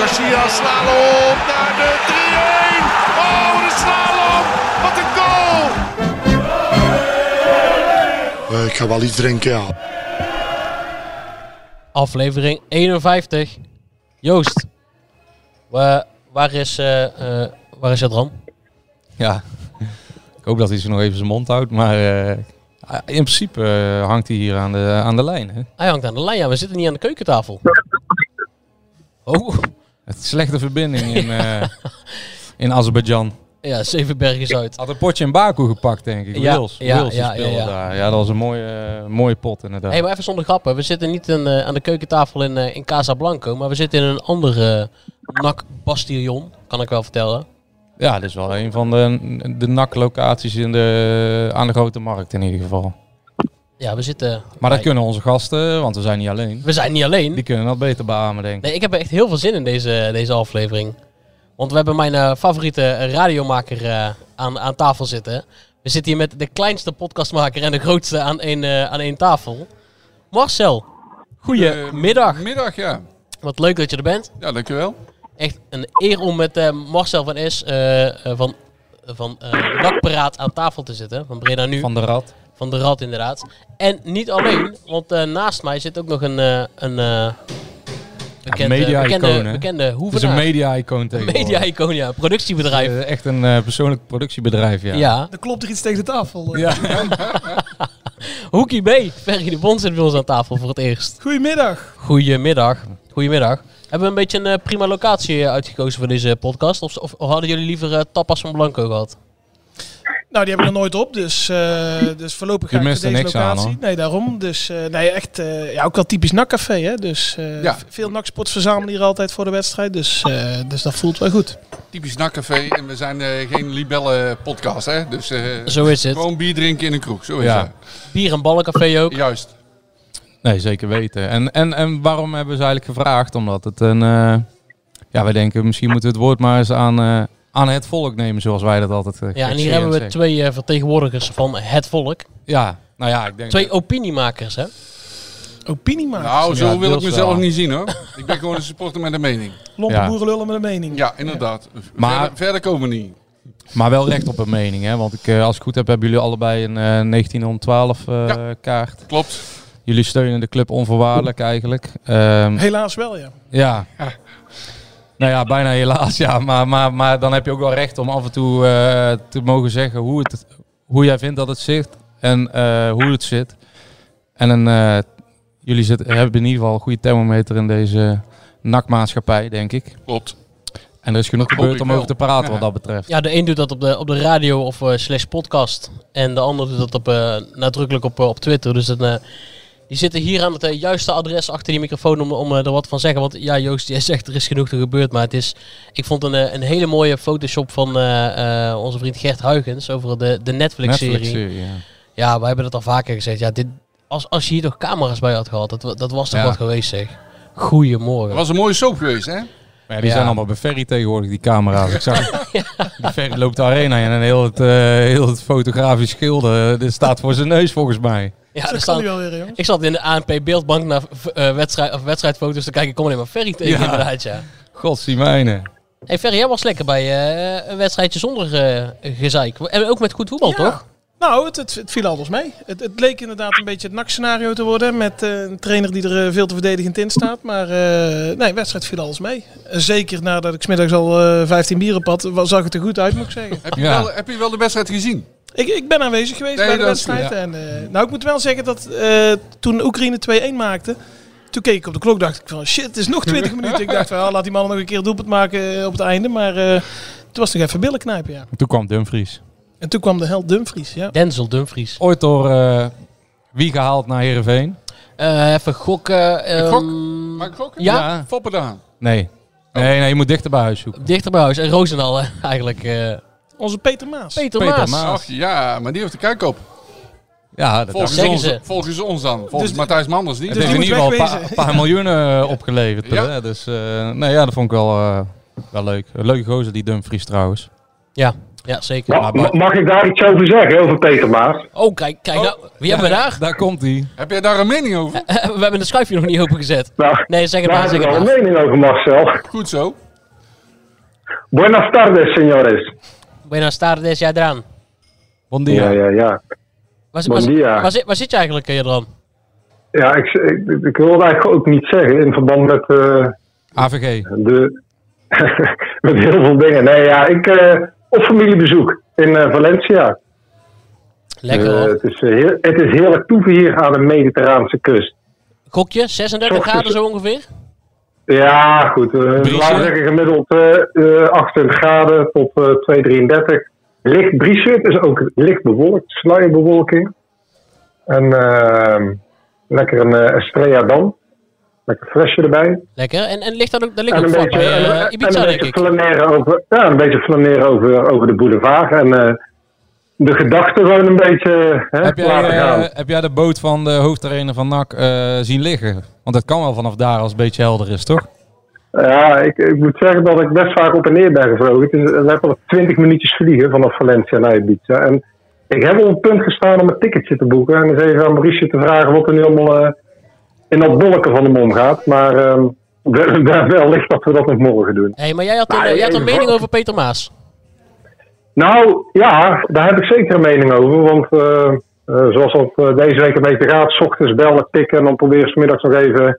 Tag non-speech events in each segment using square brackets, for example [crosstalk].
Garcia, slalom naar de 3-1. Oh, de slalom. Wat een goal. Eh, ik ga wel iets drinken, ja. Aflevering 51. Joost, wa- waar is, eh eh waar is Jadran? Ja, ik hoop dat hij zich nog even zijn mond houdt. Maar eh, in principe hangt hij hier aan de, aan de lijn. Hè? Hij hangt aan de lijn, ja. We zitten niet aan de keukentafel. Oh, Het slechte verbinding in, eh, in Azerbeidzjan. ja, Zevenbergen Zuid. Had een potje in Baku gepakt, denk ik. Ja, Wils. ja, Wils ja, ja, ja. daar. Ja, dat was een mooie, eh, mooie pot inderdaad. Hé, maar even zonder grappen. We zitten niet in, eh, aan de keukentafel in, in Casablanco, maar we zitten in een andere NAC Bastillon, kan ik wel vertellen. Ja, dit is wel een van de, de NAC-locaties in de, aan de Grote Markt in ieder geval. Ja, we zitten... Maar dat kunnen onze gasten, want we zijn niet alleen. We zijn niet alleen. Die kunnen dat beter beamen, denk ik. Nee, ik heb er echt heel veel zin in deze, deze aflevering. Want we hebben mijn eh, favoriete radiomaker eh, aan, aan tafel zitten. We zitten hier met de kleinste podcastmaker en de grootste aan één, eh, aan één tafel. Marcel, goedemiddag. Middag, ja. Wat leuk dat je er bent. Ja, dankjewel. Echt een eer om met eh, Marcel van S van, van eh Nakparaat aan tafel te zitten. Van Breda Nu. Van de Rad. Van de Rad inderdaad. En niet alleen, want eh, naast mij zit ook nog een, eh, een eh, bekende, media-icoon, bekende, hè? bekende Het is een hoevenaar. media-icoon tegenwoordig. Media-icoon, ja. Productiebedrijf. Eh, echt een eh, persoonlijk productiebedrijf, ja. ja. Er klopt er iets tegen de tafel. Ja. [laughs] Hoekie B. Ferry de Bond zit bij ons aan tafel voor het eerst. Goedemiddag. Goedemiddag. Goedemiddag. Hebben we een beetje een prima locatie uitgekozen voor deze podcast? Of, of, hadden jullie liever eh, tapas van Blanco gehad? Nou, die hebben we er nooit op, dus, eh, dus voorlopig Je ga ik deze niks aan, locatie. hoor. nee, daarom. Dus eh, nee, echt, eh, ja, ook wel typisch NAC-café, hè. Dus eh, Ja. veel NAC-sports verzamelen hier altijd voor de wedstrijd. Dus, eh, dus dat voelt wel goed. Typisch nakcafé en we zijn eh, geen libelle podcast, hè. Dus eh, Zo is het. gewoon bier drinken in een kroeg, zo is Ja. het. Bier en ballencafé ook. Juist. Nee, zeker weten. En, en, en waarom hebben ze eigenlijk gevraagd? Omdat het een... eh, ja, wij denken misschien moeten we het woord maar eens aan, eh, aan het volk nemen, zoals wij dat altijd uh, Ja, en hier hebben we twee eh, vertegenwoordigers van het volk. Ja, nou ja, ik denk... Twee opiniemakers, hè? Opiniemakers. Nou, zo Ja, wil ik mezelf wel. niet zien, hoor. ik ben gewoon een supporter met een mening. [laughs] Lompe ja. boerenlullen met een mening. Ja, inderdaad. Maar- Verder, verder komen we niet. Maar wel recht op een mening, hè? Want ik, eh, als ik goed heb, hebben jullie allebei een eh 1912 eh, Ja. kaart. Klopt. Jullie steunen de club onvoorwaardelijk eigenlijk. Ehm, Helaas wel, ja. Ja. Nou ja, bijna helaas, ja. Maar, maar, maar dan heb je ook wel recht om af en toe eh, te mogen zeggen hoe, het, hoe jij vindt dat het zit en eh, hoe het zit. En een, eh, jullie zit, hebben in ieder geval een goede thermometer in deze nakmaatschappij, denk ik. Klopt. En er is genoeg gebeurd om over te praten Ja. wat dat betreft. Ja, de een doet dat op de, op de radio of eh, slash podcast. En de ander doet dat op, eh, nadrukkelijk op, op Twitter. Dus het, eh, die zitten hier aan het eh, juiste adres achter die microfoon om, om eh, er wat van te zeggen. Want ja, Joost, jij zegt er is genoeg te gebeurd. Maar het is, ik vond een, eh, een hele mooie Photoshop van eh, eh, onze vriend Gert Huygens over de, de Netflix-serie. Netflix-serie, ja. ja, wij hebben dat al vaker gezegd. Ja, dit, als, als je hier toch camera's bij had gehad, dat, dat was toch Ja. wat geweest zeg. Goedemorgen. Dat was een mooie soap geweest, hè? Maar ja, die Ja. zijn allemaal bij Ferry tegenwoordig, die camera's. Ik zag, [laughs] die Ferry loopt de arena in en heel het, eh, heel het fotografisch schilder, dit staat voor zijn neus volgens mij. Ja, dat kan nu wel weer, jongens. Ik zat in de ANP beeldbank naar eh, wedstrijd, of wedstrijdfoto's te kijken. Ik kom alleen maar Ferry tegen Ja. inderdaad, ja. God, mijne. Hey Ferry, jij was lekker bij eh, een wedstrijdje zonder eh, gezeik. En ook met goed voetbal, Ja. toch? Nou, het, het, het viel alles mee. Het, het leek inderdaad een beetje het NAC-scenario te worden. Met een trainer die er veel te verdedigend in staat. Maar eh nee, wedstrijd viel alles mee. Zeker nadat ik smiddags al eh 15 bier op had, wa- zag het er goed uit, moet ik zeggen. Heb je, wel, heb je wel de wedstrijd gezien? Ik, ik ben aanwezig geweest Nee, bij de wedstrijd. goed, En, eh, nou, ik moet wel zeggen dat eh, toen Oekraïne 2-1 maakte, toen keek ik op de klok, dacht ik van shit, het is nog 20 minuten. Ik dacht van ja, laat die man nog een keer doelpunt maken eh, op het einde. Maar eh, toen was het nog even billen knijpen, ja. Toen kwam Dumfries. En toen kwam de held Dumfries, ja. Denzel Dumfries. Ooit door eh, wie gehaald naar Heerenveen? Eh, even gokken. ehm, gok? Mag ik gokken? Ja. Fopperdaan. Nee. Nee, nee, je moet dichter bij huis zoeken. Dichter bij huis. En Roosendaal eh, eigenlijk. Eh. Onze Peter Maas. Peter, Peter Maas. Maas. Ach ja, maar die heeft de kijk op. Ja, dat Volgens, zeggen ons, ze. volgens ons dan. Volgens Dus- Matthijs Manders niet. Het Dus heeft in die ieder geval een paar, wegwezen. een paar miljoen eh, [laughs] opgeleverd. Ja. Hè? Dus eh, nee, ja, dat vond ik wel, eh, wel leuk. Een leuke gozer, die Dumfries trouwens. Ja, ja zeker. Ma- ma- mag ik daar iets over zeggen, over Peter Maas? Oh, kijk, kijk nou. Wie hebben we daar? Daar komt hij. Heb jij daar een mening over? [laughs] we hebben de schuifje nog niet opengezet. Nou, Nee, zeg het daar maar, heb ik het wel een mening over, Marcel. Goed zo. Buenas tardes, señores. Buenas tardes, jij eraan. Bon dia. Ja, ja, ja. Bon waar, dia. waar, zit, waar zit je eigenlijk, eh, Jadran? Ja, ik, ik, ik wil het eigenlijk ook niet zeggen in verband met eh, AVG. de... [laughs] met heel veel dingen. Nee, ja, ik... eh, op familiebezoek in eh, Valencia. Lekker hoor. het, is, heel, het is heerlijk toeven hier aan de Mediterraanse kust. Gokje, 36 Ochtends- graden zo ongeveer? Ja, goed. eh Briesje? laten we zeggen gemiddeld eh, eh, 28 graden tot eh 233. Licht briesje, is ook licht bewolkt, sluierbewolking. En ehm, lekker een eh, Estrella dan. Lekker flesje erbij. Lekker. En, en ligt dat ook, dat ligt En ook een beetje, bij en, eh, een beetje ik. flaneren over, ja, een beetje flaneren over, over de boulevard. En eh, de gedachten gewoon een beetje hè, Heb jij, laten gaan. eh, heb jij de boot van de hoofdtrainer van NAC eh, zien liggen? Want het kan wel vanaf daar als het een beetje helder is, toch? Ja, ik, ik moet zeggen dat ik best vaak op en neer ben gevlogen. Het is letterlijk 20 minuutjes vliegen vanaf Valencia naar Ibiza. En ik heb op het punt gestaan om een ticketje te boeken. En eens even aan Mauricio te vragen wat er nu allemaal eh, in dat bolken van hem omgaat. Maar ehm, [laughs] wel- wel- wellicht dat we dat nog morgen doen. Hey, maar jij had een, jij had een mening over Peter Maas. Nou, ja, daar heb ik zeker een mening over. Want eh, eh, zoals dat eh, deze week een beetje gaat, s ochtends bellen, pikken en dan proberen ze 's middags nog even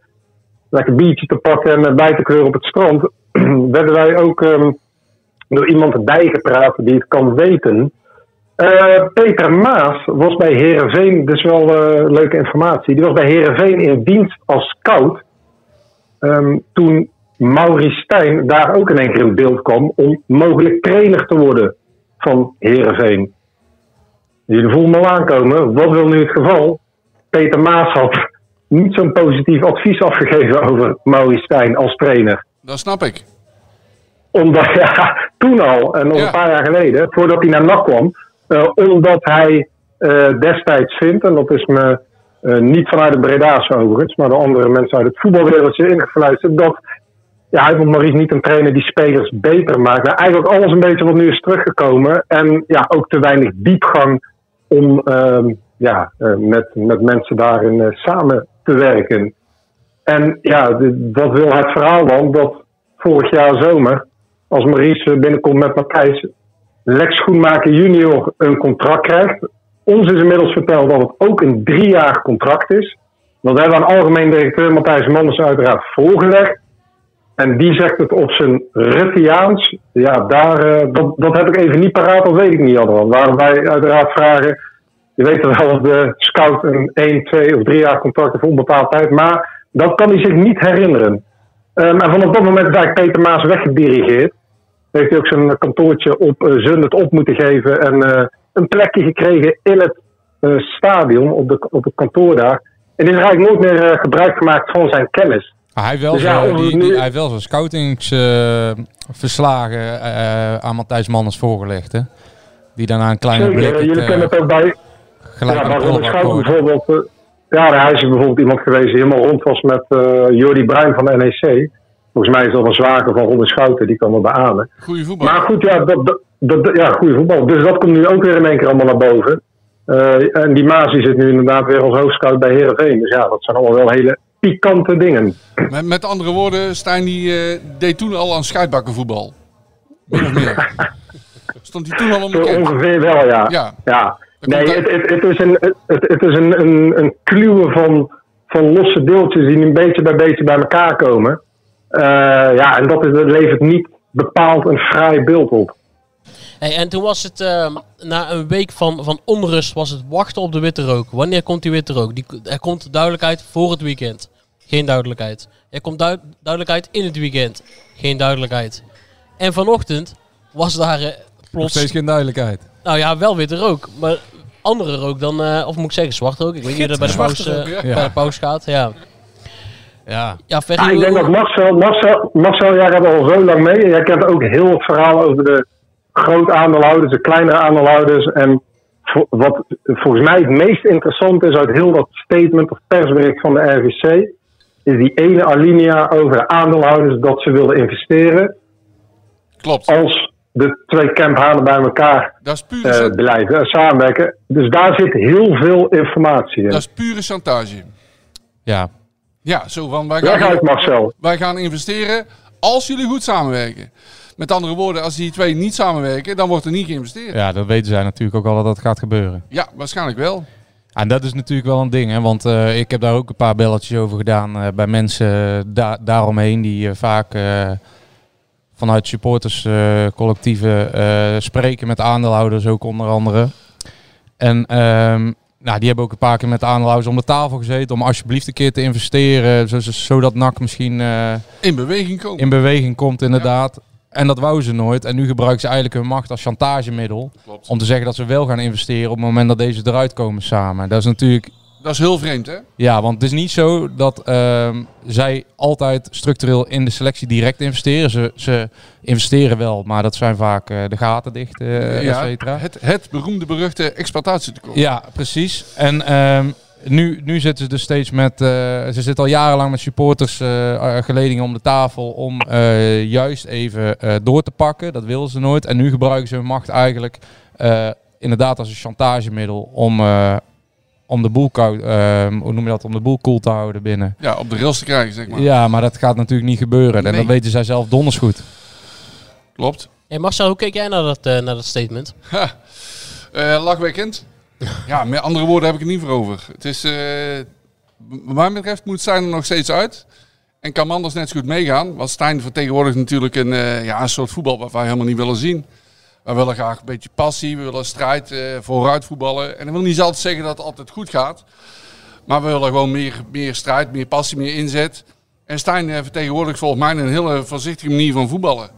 lekker biertje te pakken en bij te kleuren op het strand. [clears throat] werden wij ook ehm, door iemand erbij gepraat die het kan weten. Peter Maas was bij Herenveen, dus wel leuke informatie. Die was bij Herenveen in dienst als scout. Ehm, toen Maurice Stijn daar ook in één keer in beeld kwam om mogelijk trainer te worden van Herenveen. Jullie voelen me al aankomen. Wat wil nu het geval? Peter Maas had niet zo'n positief advies afgegeven over Maurice Stijn als trainer. Dat snap ik. Omdat, [laughs] ja, toen al, en nog Ja. een paar jaar geleden, voordat hij naar NAC kwam, eh, omdat hij eh, destijds vindt, en dat is me eh, niet vanuit de Breda's overigens, maar door andere mensen uit het voetbalwereldje ingefluisterd, dat ja, hij vond Maurice niet een trainer die spelers beter maakt. Maar eigenlijk alles een beetje wat nu is teruggekomen. En ja, ook te weinig diepgang om ehm, ja, eh, met, met mensen daarin eh, samen te werken. En ja, wat wil het verhaal dan? Dat vorig jaar zomer, als Maurice binnenkomt met Matthijs, Lex Schoenmaker junior een contract krijgt. Ons is inmiddels verteld dat het ook een driejarig contract is. Dat hebben we aan algemeen directeur Matthijs Manders uiteraard voorgelegd. En die zegt het op zijn Ruttiaans. Ja, daar, eh, dat, dat heb ik even niet paraat, dat weet ik niet, Adrian. Waar wij uiteraard vragen. Je weet wel dat de scout een 1, 2 of 3 jaar contract heeft voor onbepaalde tijd. Maar dat kan hij zich niet herinneren. Ehm, en vanaf dat moment is eigenlijk Peter Maas weggedirigeerd. Heeft hij ook zijn kantoortje op uh, Zundert op moeten geven. En eh, een plekje gekregen in het eh, stadion, op, de, op het kantoor daar. En is er eigenlijk nooit meer eh, gebruik gemaakt van zijn kennis. Ah, hij heeft wel Dus ja, die, het die- nu- hij heeft wel zijn scoutingsverslagen eh, aan Matthijs Manders voorgelegd. Hè? Die daarna een kleine Zeker, blik eh, jullie eh, kennen het ook bij, gelijk ja, bij de Robert prullenbak Schout gooide. bijvoorbeeld. eh, ja, hij is bijvoorbeeld iemand geweest die helemaal rond was met eh Jordi Bruin van de NEC. Volgens mij is dat een zwager van Robert Schouten, die kan dat beamen. Goeie voetbal. Maar goed, ja, dat, dat, dat- ja, goede voetbal. Dus dat komt nu ook weer in één keer allemaal naar boven. Eh, en die Maas die zit nu inderdaad weer als hoofdscout bij Herenveen. Dus ja, dat zijn allemaal wel hele pikante dingen. Met, met andere woorden, Stijn die eh, deed toen al aan. Min of meer. [laughs] Stond hij toen al onbekend? ongeveer wel, ja. Ja. Nee, het, het, het is een, het, het is een, een, een kluwen van, van losse deeltjes die een beetje bij beetje bij elkaar komen. Eh, ja, en dat, is, dat levert niet bepaald een fraai beeld op. Hey, en toen was het, ehm, na een week van, van onrust, was het wachten op de witte rook. Wanneer komt die witte rook? Die, er komt duidelijkheid voor het weekend. Geen duidelijkheid. Er komt duid- duidelijkheid in het weekend. Geen duidelijkheid. En vanochtend was daar eh, Nog plots... steeds geen duidelijkheid. Nou ja, wel witte rook. Maar andere rook dan... eh, of moet ik zeggen, zwarte rook? Ik weet niet hoe dat bij de, paus, eh, ja. bij de paus gaat. Ja, Ja. ja Ferry, Ja, ik denk dat Marcel, Marcel, Marcel, jij gaat al zo lang mee. Jij kent ook heel het verhaal over de groot aandeelhouders, de kleinere aandeelhouders. En wat volgens mij het meest interessant is uit heel dat statement of persbericht van de RVC, is die ene alinea over de aandeelhouders dat ze wilden investeren. Klopt. Als de twee camphanen bij elkaar Dat is pure, eh, blijven en samenwerken. Dus daar zit heel veel informatie in. dat is pure chantage. Ja, Ja, zo van wij gaan, uit, Marcel. wij gaan investeren als jullie goed samenwerken. Met andere woorden, als die twee niet samenwerken, dan wordt er niet geïnvesteerd. ja, dat weten zij natuurlijk ook al dat dat gaat gebeuren. Ja, waarschijnlijk wel. En dat is natuurlijk wel een ding, hè? want eh, ik heb daar ook een paar belletjes over gedaan eh, bij mensen da daaromheen die eh, vaak eh, vanuit supporterscollectieven eh spreken met aandeelhouders ook onder andere. En ehm, nou, die hebben ook een paar keer met de aandeelhouders om de tafel gezeten om alsjeblieft een keer te investeren, zo- zo- zodat NAC misschien eh, In beweging komen. in beweging komt inderdaad. En dat wou ze nooit. En nu gebruiken ze eigenlijk hun macht als chantagemiddel. Klopt. Om te zeggen dat ze wel gaan investeren op het moment dat deze eruit komen samen. Dat is natuurlijk Dat is heel vreemd, hè? ja, want het is niet zo dat ehm, zij altijd structureel in de selectie direct investeren. Ze, ze investeren wel, maar dat zijn vaak eh, de gaten dicht, eh et ja, cetera. het, het beroemde beruchte exploitatietekort. Ja, precies. En ehm, nu, nu zitten ze dus steeds met... eh, ze zitten al jarenlang met supporters eh, eh, geledingen om de tafel om eh, juist even eh, door te pakken. Dat willen ze nooit. En nu gebruiken ze hun macht eigenlijk eh, inderdaad als een chantagemiddel om, eh, om de boel koud, hoe noem je dat, om de boel koel te houden binnen. Ja, op de rails te krijgen, zeg maar. Ja, maar dat gaat natuurlijk niet gebeuren. En dat weten zij zelf donders goed. Klopt. Hey Marcel, hoe keek jij naar dat, eh, naar dat statement? Ha. Eh, lachwekkend. Ja, met andere woorden heb ik het niet voor over. Het is, eh, wat mij betreft moet Stijn er nog steeds uit. En kan Manders net zo goed meegaan. Want Stijn vertegenwoordigt natuurlijk een, eh, ja, een soort voetbal wat wij helemaal niet willen zien. We willen graag een beetje passie, we willen strijd, eh, vooruit voetballen. En dat wil niet altijd zeggen dat het altijd goed gaat. Maar we willen gewoon meer, meer strijd, meer passie, meer inzet. En Stijn vertegenwoordigt volgens mij een hele voorzichtige manier van voetballen.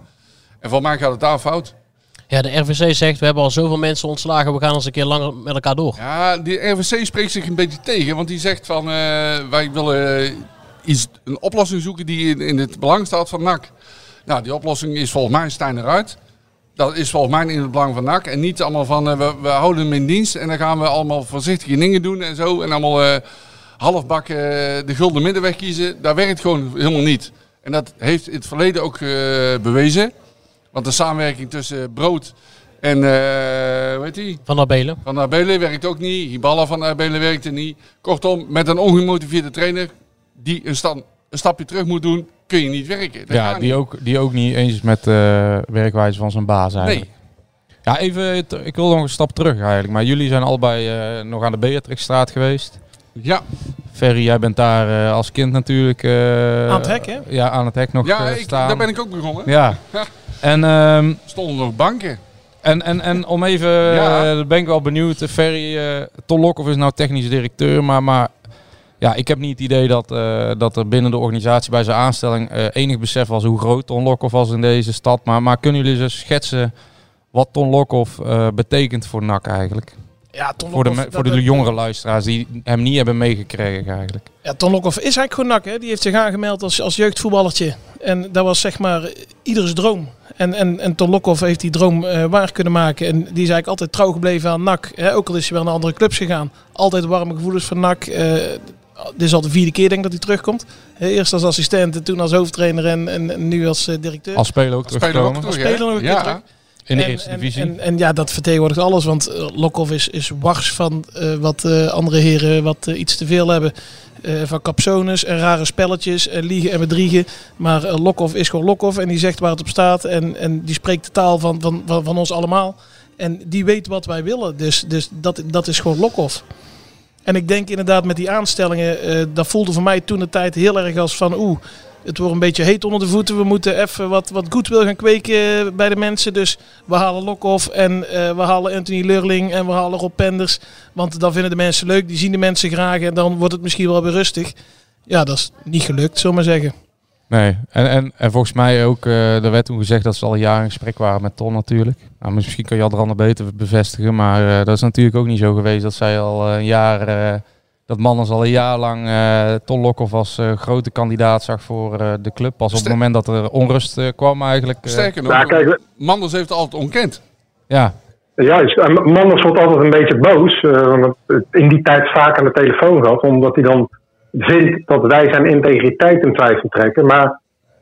En volgens mij gaat het daar fout. Ja, de RVC zegt, we hebben al zoveel mensen ontslagen, we gaan eens een keer langer met elkaar door. Ja, die RVC spreekt zich een beetje tegen, want die zegt van eh, wij willen eh, iets, een oplossing zoeken die in, het belang staat van NAC. Nou, die oplossing is volgens mij Stijn eruit. Dat is volgens mij in het belang van NAC en niet allemaal van eh, we, we houden hem in dienst en dan gaan we allemaal voorzichtige dingen doen en zo. En allemaal eh halfbak de gulden middenweg kiezen. Dat werkt gewoon helemaal niet. En dat heeft in het verleden ook bewezen. Want de samenwerking tussen Brood en, eh hoe heet die? Van Abelen. Van Abelen werkt ook niet. Hiballa van Abelen werkte niet. Kortom, met een ongemotiveerde trainer die een, stand, een stapje terug moet doen, kun je niet werken. Dat ja, die niet. ook, die ook niet eens is met de werkwijze van zijn baas eigenlijk. Ja, even, ik wil nog een stap terug eigenlijk. Maar jullie zijn allebei eh, nog aan de Beatrixstraat geweest. Ja. Ferry, jij bent daar eh, als kind natuurlijk... eh, Aan het hek, hè? Ja, aan het hek nog Ja, eh, ik, staan. daar ben ik ook begonnen. Ja. [laughs] En, ehm, Stonden nog banken. en, en, en om even, Ja. eh, ben ik wel benieuwd, eh, Ferry, Ton Lokhoff is nou technisch directeur, maar, maar ja, ik heb niet het idee dat, eh, dat er binnen de organisatie bij zijn aanstelling eh, enig besef was hoe groot Ton Lokhoff was in deze stad. Maar, maar kunnen jullie eens schetsen wat Ton Lokhoff eh, betekent voor NAC eigenlijk? Ja, Ton Voor de, voor de jongere luisteraars die hem niet hebben meegekregen eigenlijk. Ja, Ton Lokhoff is eigenlijk gewoon nak. Hè? Die heeft zich aangemeld als, als jeugdvoetballertje. En dat was zeg maar ieders droom. En, en, en Ton Lokhoff heeft die droom eh, waar kunnen maken. En die is eigenlijk altijd trouw gebleven aan NAC. Hè? Ook al is hij wel naar andere clubs gegaan. Altijd warme gevoelens van NAC. Eh, dit is al de vierde keer denk ik dat hij terugkomt. Hè, Eerst als assistent en toen als hoofdtrainer en, en, en nu als eh, directeur. Als speler ook Als speler ook terug, Als speler nog een keer Ja. terug. In de En- eerste divisie. En, en, ja, dat vertegenwoordigt alles. Want eh, Lokhoff is, is wars van eh, wat eh, andere heren wat iets te veel hebben. Van capsones en rare spelletjes en liegen en bedriegen. Maar eh, Lokhoff is gewoon Lokhoff en die zegt waar het op staat. En, en die spreekt de taal van, van, van, van ons allemaal. En die weet wat wij willen. Dus, dus dat, dat is gewoon Lokhoff. En ik denk inderdaad met die aanstellingen, dat voelde voor mij toen de tijd heel erg als van oeh, het wordt een beetje heet onder de voeten. We moeten even wat, wat goed wil gaan kweken bij de mensen. Dus we halen Lokhoff en eh, we halen Anthony Lurling en we halen Rob Penders. Want dan vinden de mensen leuk, die zien de mensen graag en dan wordt het misschien wel weer rustig. Ja, dat is niet gelukt, zullen maar zeggen. Nee, en, en, en volgens mij ook, eh er werd toen gezegd dat ze al jaren in gesprek waren met Ton natuurlijk. Nou, misschien kan je al ander beter bevestigen, maar eh, dat is natuurlijk ook niet zo geweest dat zij al een jaar, dat Manners al een jaar lang eh Ton Lokhoff als eh, grote kandidaat zag voor eh, de club. Pas op het moment dat er onrust eh, kwam eigenlijk. Sterker nog, Ja, kijk, Manders heeft het altijd ontkend. ja, Juist, en Manders wordt altijd een beetje boos. eh, want het in die tijd vaak aan de telefoon gehad. Omdat hij dan vindt dat wij zijn integriteit in twijfel trekken. Maar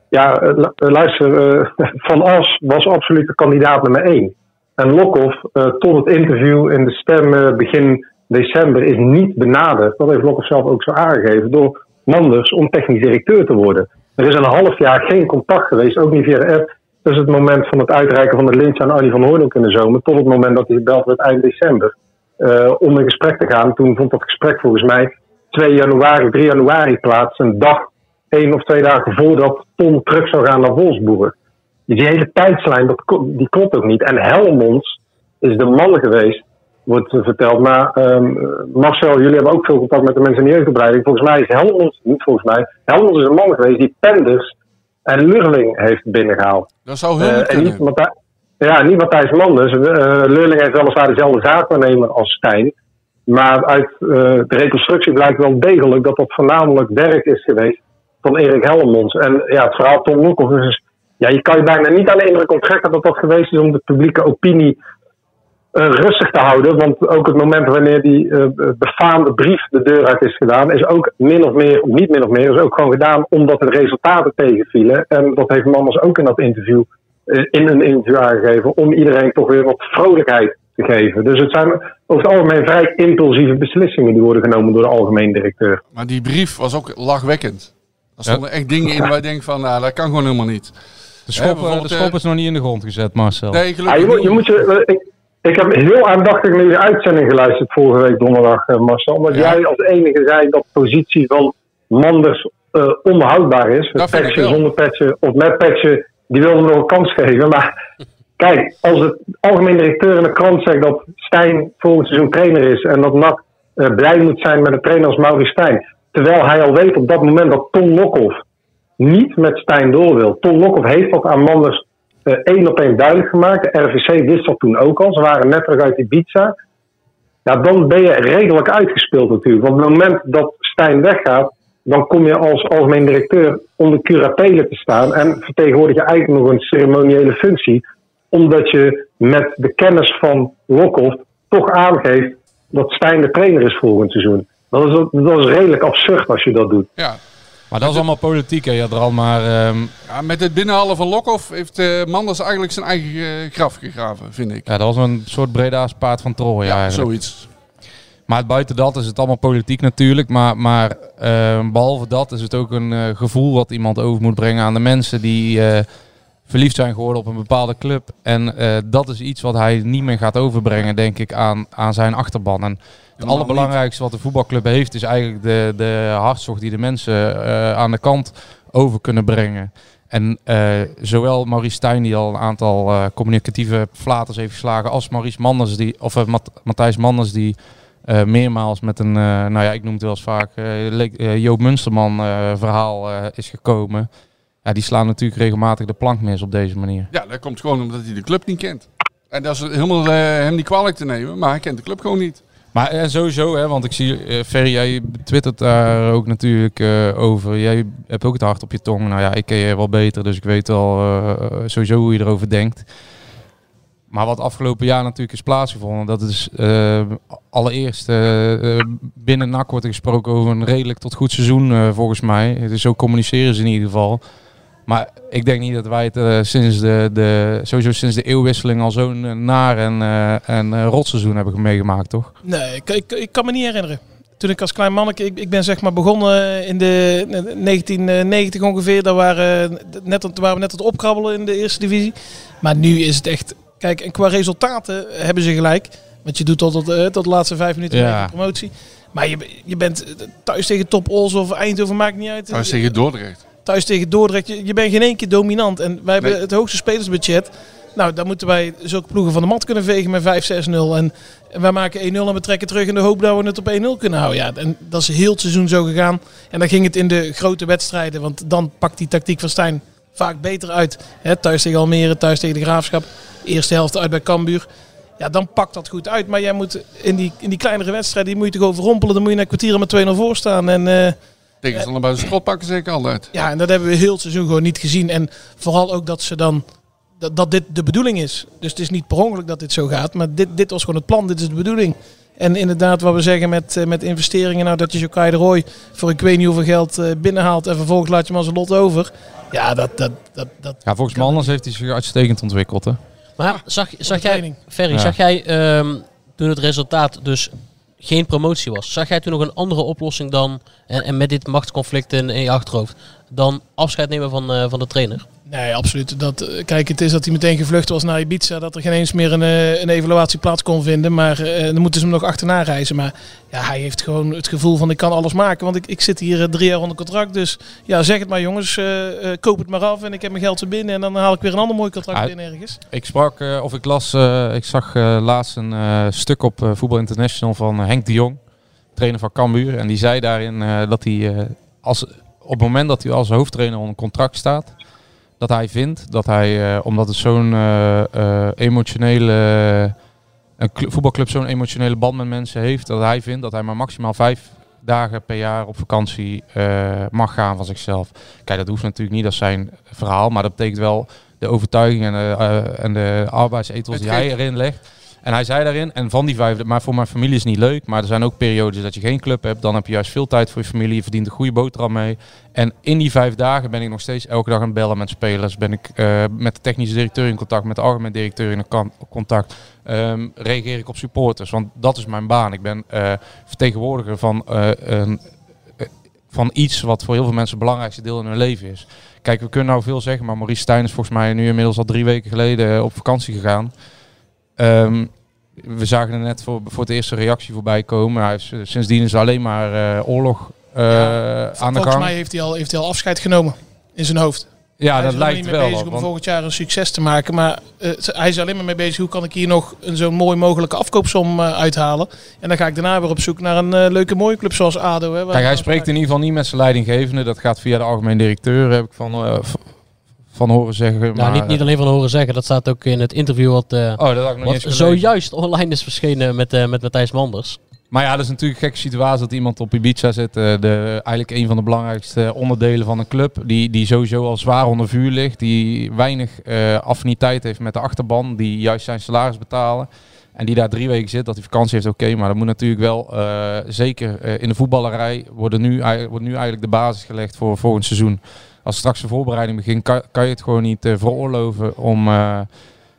ja, lu- luister, [laughs] Van As was absoluut de kandidaat nummer één. En Lokhoff, eh, tot het interview in de stem eh, begin december, is niet benaderd. Dat heeft Lokhoff zelf ook zo aangegeven. Door Manders om technisch directeur te worden. Er is een half jaar geen contact geweest, ook niet via de app. Dus het moment van het uitreiken van de lintje aan Arnie van Hooydonk in de zomer, tot het moment dat hij gebeld werd eind december, eh, om in gesprek te gaan. Toen vond dat gesprek volgens mij 2 januari, 3 januari plaats. Een dag, één of twee dagen voordat Tom terug zou gaan naar Wolfsburg. Dus die hele tijdslijn, dat, die klopt ook niet. En Helmonds is de man geweest, wordt verteld. Maar ehm, Marcel, jullie hebben ook veel contact met de mensen in de jeugdopleiding. Volgens mij is Helmonds, niet volgens mij, Helmonds is een man geweest die Penders en Lurling heeft binnengehaald. Dat zou heel kunnen. niet Matthij- ja, niet Matthijs Manders. Eh Leurling heeft weliswaar dezelfde zaakwaarnemer als Stijn. Maar uit eh, de reconstructie blijkt wel degelijk dat dat voornamelijk werk is geweest van Erik Helmonds. En ja, het verhaal Tom Lokhoff is... dus- Ja, je kan je bijna niet aan de indruk onttrekken dat dat geweest is om de publieke opinie rustig te houden. Want ook het moment wanneer die eh, befaamde brief de deur uit is gedaan, is ook min of meer, of niet min of meer, is ook gewoon gedaan omdat de resultaten tegenvielen. En dat heeft Manders ook in dat interview, eh, in een interview aangegeven, om iedereen toch weer wat vrolijkheid te geven. Dus het zijn over het algemeen vrij impulsieve beslissingen die worden genomen door de algemeen directeur. Maar die brief was ook lachwekkend. Er stonden echt dingen in waar je denkt van, nou, dat kan gewoon helemaal niet. de schop, eh, de schop eh, is nog niet in de grond gezet, Marcel. Nee, Ja, gelukkig je, moet, niet. je moet je, eh, ik, ik heb heel aandachtig naar je uitzending geluisterd vorige week donderdag, eh, Marcel. Omdat Ja. jij als enige zei dat de positie van Manders eh, onhoudbaar is. Het ik patchen, zonder patchen of met patchen, die wilde nog een kans geven. Maar kijk, als de algemeen directeur in de krant zegt dat Stijn volgend seizoen trainer is en dat NAC eh, blij moet zijn met een trainer als Maurice Stijn. Terwijl hij al weet op dat moment dat Tom Lokhoff niet met Stijn door wil. Tom Lokhoff heeft dat aan Manders één op één duidelijk gemaakt. De RVC wist dat toen ook al. Ze waren net terug uit Ibiza. Ja, dan ben je redelijk uitgespeeld natuurlijk. Want op het moment dat Stijn weggaat, dan kom je als algemeen directeur onder curatele te staan. En vertegenwoordig je eigenlijk nog een ceremoniële functie. Omdat je met de kennis van Lokhoff toch aangeeft dat Stijn de trainer is volgend seizoen. Dat is, dat is redelijk absurd als je dat doet. Ja. Maar dat is allemaal politiek, hè, Jadran. Maar ehm, ja, met het binnenhalen van Lokhoff heeft eh, Manders eigenlijk zijn eigen eh, graf gegraven, vind ik. ja, dat was een soort Breda's paard van Troje Ja, eigenlijk. zoiets. Maar buiten dat is het allemaal politiek natuurlijk. Maar, maar eh, behalve dat is het ook een eh, gevoel wat iemand over moet brengen aan de mensen die verliefd zijn geworden op een bepaalde club. En eh, dat is iets wat hij niet meer gaat overbrengen, denk ik, aan, aan zijn achterban. En het allerbelangrijkste wat de voetbalclub heeft, is eigenlijk de, de hartstocht die de mensen eh, aan de kant over kunnen brengen. En eh, zowel Maurice Stijn, die al een aantal communicatieve flaters heeft geslagen, als Maurice Manders, die, of Mat- Matthijs Manders, die eh, meermaals met een, nou ja, ik noem het wel eens vaak, eh, Joop Munsterman verhaal is gekomen. Ja, die slaan natuurlijk regelmatig de plank mis op deze manier. Ja, dat komt gewoon omdat hij de club niet kent. En dat is helemaal eh, hem niet kwalijk te nemen, maar hij kent de club gewoon niet. Maar eh, sowieso, hè, want ik zie, eh Ferry, jij twittert daar ook natuurlijk over. Jij hebt ook het hart op je tong. Nou ja, ik ken je wel beter, dus ik weet wel eh, sowieso hoe je erover denkt. Maar wat afgelopen jaar natuurlijk is plaatsgevonden, dat is allereerst binnen NAC wordt er gesproken over een redelijk tot goed seizoen volgens mij. Dus zo communiceren ze in ieder geval. Maar ik denk niet dat wij het eh, sinds de, de, sowieso sinds de eeuwwisseling al zo'n eh, naar en, eh, en rotseizoen hebben meegemaakt, toch? Nee, ik, ik, ik kan me niet herinneren. Toen ik als klein manneke, ik, ik ben zeg maar begonnen in de 1990 ongeveer. Daar waren, net, toen waren we net aan het opkrabbelen in de eerste divisie. Maar nu is het echt, kijk, en qua resultaten hebben ze gelijk. Want je doet tot, tot, tot de laatste vijf minuten Ja. promotie. Maar je, je bent thuis tegen Top Ols of Eindhoven, maakt niet uit. Hij is tegen Dordrecht. Thuis tegen Dordrecht. Je, je bent geen één keer dominant. En wij hebben het hoogste spelersbudget. Nou, dan moeten wij zulke ploegen van de mat kunnen vegen met 5-6-0. En, en wij maken 1-0 en we trekken terug in de hoop dat we het op 1-0 kunnen houden. Ja, en dat is heel het seizoen zo gegaan. En dan ging het in de grote wedstrijden. Want dan pakt die tactiek van Stijn vaak beter uit. Hè, thuis tegen Almere, thuis tegen de Graafschap. Eerste helft uit bij Cambuur. Ja, dan pakt dat goed uit. Maar jij moet in die, in die kleinere wedstrijden, die moet je toch overrompelen. Dan moet je na een kwartier met 2-0 voor staan. En eh, Tegenstander bij de schot pakken zeker altijd. ja, en dat hebben we heel het seizoen gewoon niet gezien. En vooral ook dat ze dan dat, dat dit de bedoeling is. Dus het is niet per ongeluk dat dit zo gaat. Maar dit, dit was gewoon het plan, dit is de bedoeling. En inderdaad, wat we zeggen met, eh, met investeringen, nou dat je Jokai de Roy voor ik weet niet hoeveel geld eh, binnenhaalt en vervolgens laat je hem als een lot over. Ja, dat, dat, dat, dat Ja, volgens mij anders heeft hij zich uitstekend ontwikkeld. Hè? Maar zag, zag jij. Ferry, Ja. zag jij ehm, toen het resultaat dus geen promotie was, zag jij toen nog een andere oplossing dan, en, en met dit machtsconflict in, je achterhoofd, dan afscheid nemen van, eh, van de trainer? Nee, absoluut. Dat, eh, kijk, het is dat hij meteen gevlucht was naar Ibiza. Dat er geen eens meer een, eh, een evaluatie plaats kon vinden. Maar eh, dan moeten ze hem nog achterna reizen. Maar ja, hij heeft gewoon het gevoel van ik kan alles maken. Want ik, ik zit hier drie jaar onder contract. Dus ja, zeg het maar jongens. eh, koop het maar af en ik heb mijn geld er binnen. En dan haal ik weer een ander mooi contract Ah, binnen ergens. Ik sprak, of ik las, ik zag laatst een stuk op Voetbal International van Henk de Jong, trainer van Cambuur. En die zei daarin dat hij, als, op het moment dat hij als hoofdtrainer onder contract staat, dat hij vindt dat hij, eh, omdat het zo'n eh, eh, emotionele, een cl- voetbalclub zo'n emotionele band met mensen heeft, dat hij vindt dat hij maar maximaal vijf dagen per jaar op vakantie mag gaan van zichzelf. Kijk, dat hoeft natuurlijk niet als zijn verhaal, maar dat betekent wel de overtuiging en de, en de arbeidsethos die hij erin legt. En hij zei daarin, en van die vijf, maar voor mijn familie is niet leuk, maar er zijn ook periodes dat je geen club hebt, dan heb je juist veel tijd voor je familie, je verdient een goede boterham mee. En in die vijf dagen ben ik nog steeds elke dag aan het bellen met spelers, ben ik eh, met de technische directeur in contact, met de algemeen directeur in contact, Ehm, reageer ik op supporters, want dat is mijn baan. Ik ben eh, vertegenwoordiger van eh, een van iets wat voor heel veel mensen het belangrijkste deel in hun leven is. Kijk, we kunnen nou veel zeggen, maar Maurice Stijn is volgens mij nu inmiddels al drie weken geleden op vakantie gegaan. Ehm, we zagen er net voor, voor het eerste reactie voorbij komen. Hij is, eh, sindsdien is alleen maar eh, oorlog eh, aan de Volgens gang. mij heeft hij, al, heeft hij al afscheid genomen in zijn hoofd. ja, hij dat is lijkt niet mee wel. bezig op, om want- volgend jaar een succes te maken. Maar hij is alleen maar mee bezig hoe kan ik hier nog een zo mooi mogelijke afkoopsom uithalen. En dan ga ik daarna weer op zoek naar een leuke mooie club zoals ADO. Hè, Kijk, hij spreekt in ieder geval niet met zijn leidinggevende. Dat gaat via de algemeen directeur, heb ik van, van horen zeggen. Nou, maar, niet, niet alleen van horen zeggen, dat staat ook in het interview wat, eh, Oh, dat had ik nog wat zojuist online is verschenen met, eh, met Matthijs Manders. Maar ja, dat is natuurlijk een gekke situatie dat iemand op Ibiza zit. eh, de, eigenlijk een van de belangrijkste onderdelen van een club. Die, die sowieso al zwaar onder vuur ligt. Die weinig eh, affiniteit heeft met de achterban. Die juist zijn salaris betalen. En die daar drie weken zit, dat hij vakantie heeft, oké. maar dat moet natuurlijk wel, eh, zeker eh, in de voetballerij, worden nu, wordt nu eigenlijk de basis gelegd voor volgend seizoen. Als straks de voorbereiding begint, kan, kan je het gewoon niet eh, veroorloven om eh,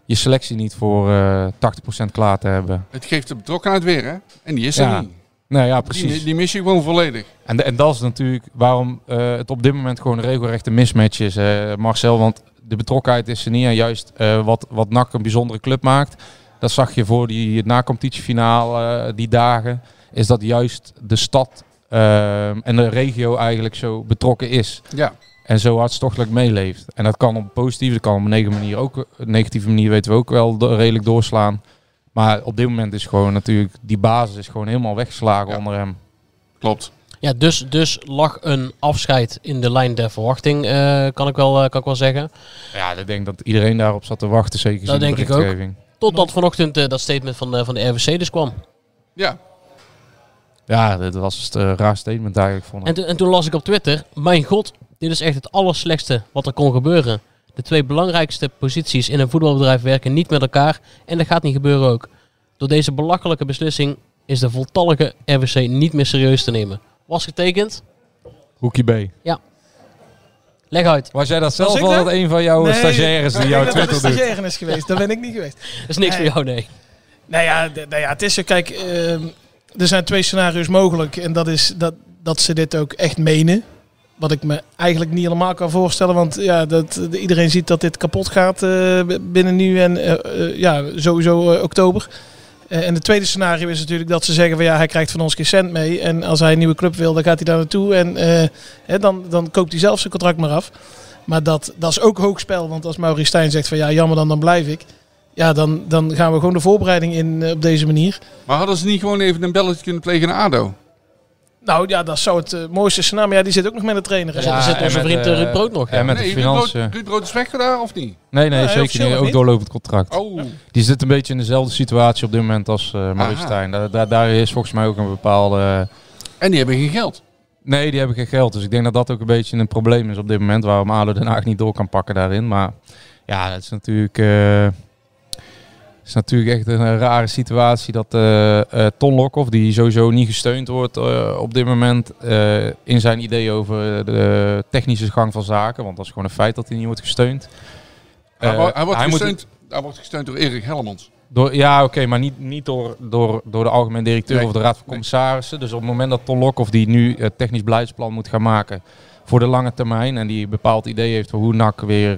je selectie niet voor eh 80% klaar te hebben. Het geeft de betrokkenheid weer, hè? En die is er niet. Nou ja, precies. Die, die mis je gewoon volledig. En, en dat is natuurlijk waarom eh, het op dit moment gewoon een regelrechte mismatch is, eh, Marcel. Want de betrokkenheid is er niet. En juist eh, wat, wat NAC een bijzondere club maakt, dat zag je voor die na-competitiefinale, eh, die dagen, is dat juist de stad eh, en de regio eigenlijk zo betrokken is. Ja. En zo hartstochtelijk meeleeft. En dat kan op een positieve, dat kan op een negatieve manier ook, negatieve manier weten we ook wel do- redelijk doorslaan. Maar op dit moment is gewoon natuurlijk, die basis is gewoon helemaal weggeslagen onder hem. Klopt. Ja, dus, dus lag een afscheid in de lijn der verwachting, eh, kan, ik wel, eh, kan ik wel zeggen. Ja, ik denk dat iedereen daarop zat te wachten, zeker Dat in de denk ik ook. Totdat vanochtend eh, dat statement van, de van de RWC dus kwam. Ja. Ja, dit was het een raar statement eigenlijk vond ik. En, en toen las ik op Twitter, mijn god, dit is echt het allerslechtste wat er kon gebeuren. De twee belangrijkste posities in een voetbalbedrijf werken niet met elkaar en dat gaat niet gebeuren ook. Door deze belachelijke beslissing is de voltallige RWC niet meer serieus te nemen. Was getekend? Hoekie B. Ja. Leg uit. Was jij dat zelf al dat? dat een van jouw Nee, stagiaires die ik jouw dat Twitter doet? is geweest. Daar ben ik niet geweest. [laughs] Dat is niks Nee. voor jou, nee. Nou ja, nou ja, het is zo. Kijk, ehm, er zijn twee scenario's mogelijk. En dat is dat, dat ze dit ook echt menen. Wat ik me eigenlijk niet helemaal kan voorstellen. Want ja, dat, de- iedereen ziet dat dit kapot gaat eh, binnen nu en eh, eh, ja, sowieso oktober. En het tweede scenario is natuurlijk dat ze zeggen van ja, hij krijgt van ons geen cent mee. En als hij een nieuwe club wil, dan gaat hij daar naartoe. En hè, dan, dan koopt hij zelf zijn contract maar af. Maar dat, dat is ook hoog spel. Want als Maurice Stijn zegt van ja, jammer dan, dan blijf ik. Ja, dan, dan gaan we gewoon de voorbereiding in op deze manier. Maar hadden ze niet gewoon even een belletje kunnen plegen naar ADO? Nou ja, dat zou het eh, mooiste scenario. Maar ja, die zit ook nog met de trainer. Ja, zit onze met, vriend Ruud Brood nog. en ja. met de Nee, Ruud Brood, financiën. Ruud Brood is weg daar of niet? Nee, nee, zeker niet. Ook doorlopend contract. Oh, Die zit een beetje in dezelfde situatie op dit moment als eh Maurice. Stijn. Daar, daar, daar is volgens mij ook een bepaalde... en die hebben geen geld. Nee, die hebben geen geld. Dus ik denk dat dat ook een beetje een probleem is op dit moment. Waarom ADO Den Haag niet door kan pakken daarin. Maar ja, het is natuurlijk... is natuurlijk echt een rare situatie dat eh Ton Lokhoff, die sowieso niet gesteund wordt eh, op dit moment in zijn idee over de technische gang van zaken. Want dat is gewoon een feit dat hij niet wordt gesteund. Hij, wo- hij, wordt hij moet- gesteund, hij wordt gesteund door Erik Hellemans. door, ja, oké, maar niet, niet door, door, door de algemeen directeur Nee. of de raad van commissarissen. Dus op het moment dat Ton Lokhoff die nu het technisch beleidsplan moet gaan maken voor de lange termijn en die een bepaald idee heeft van hoe NAC weer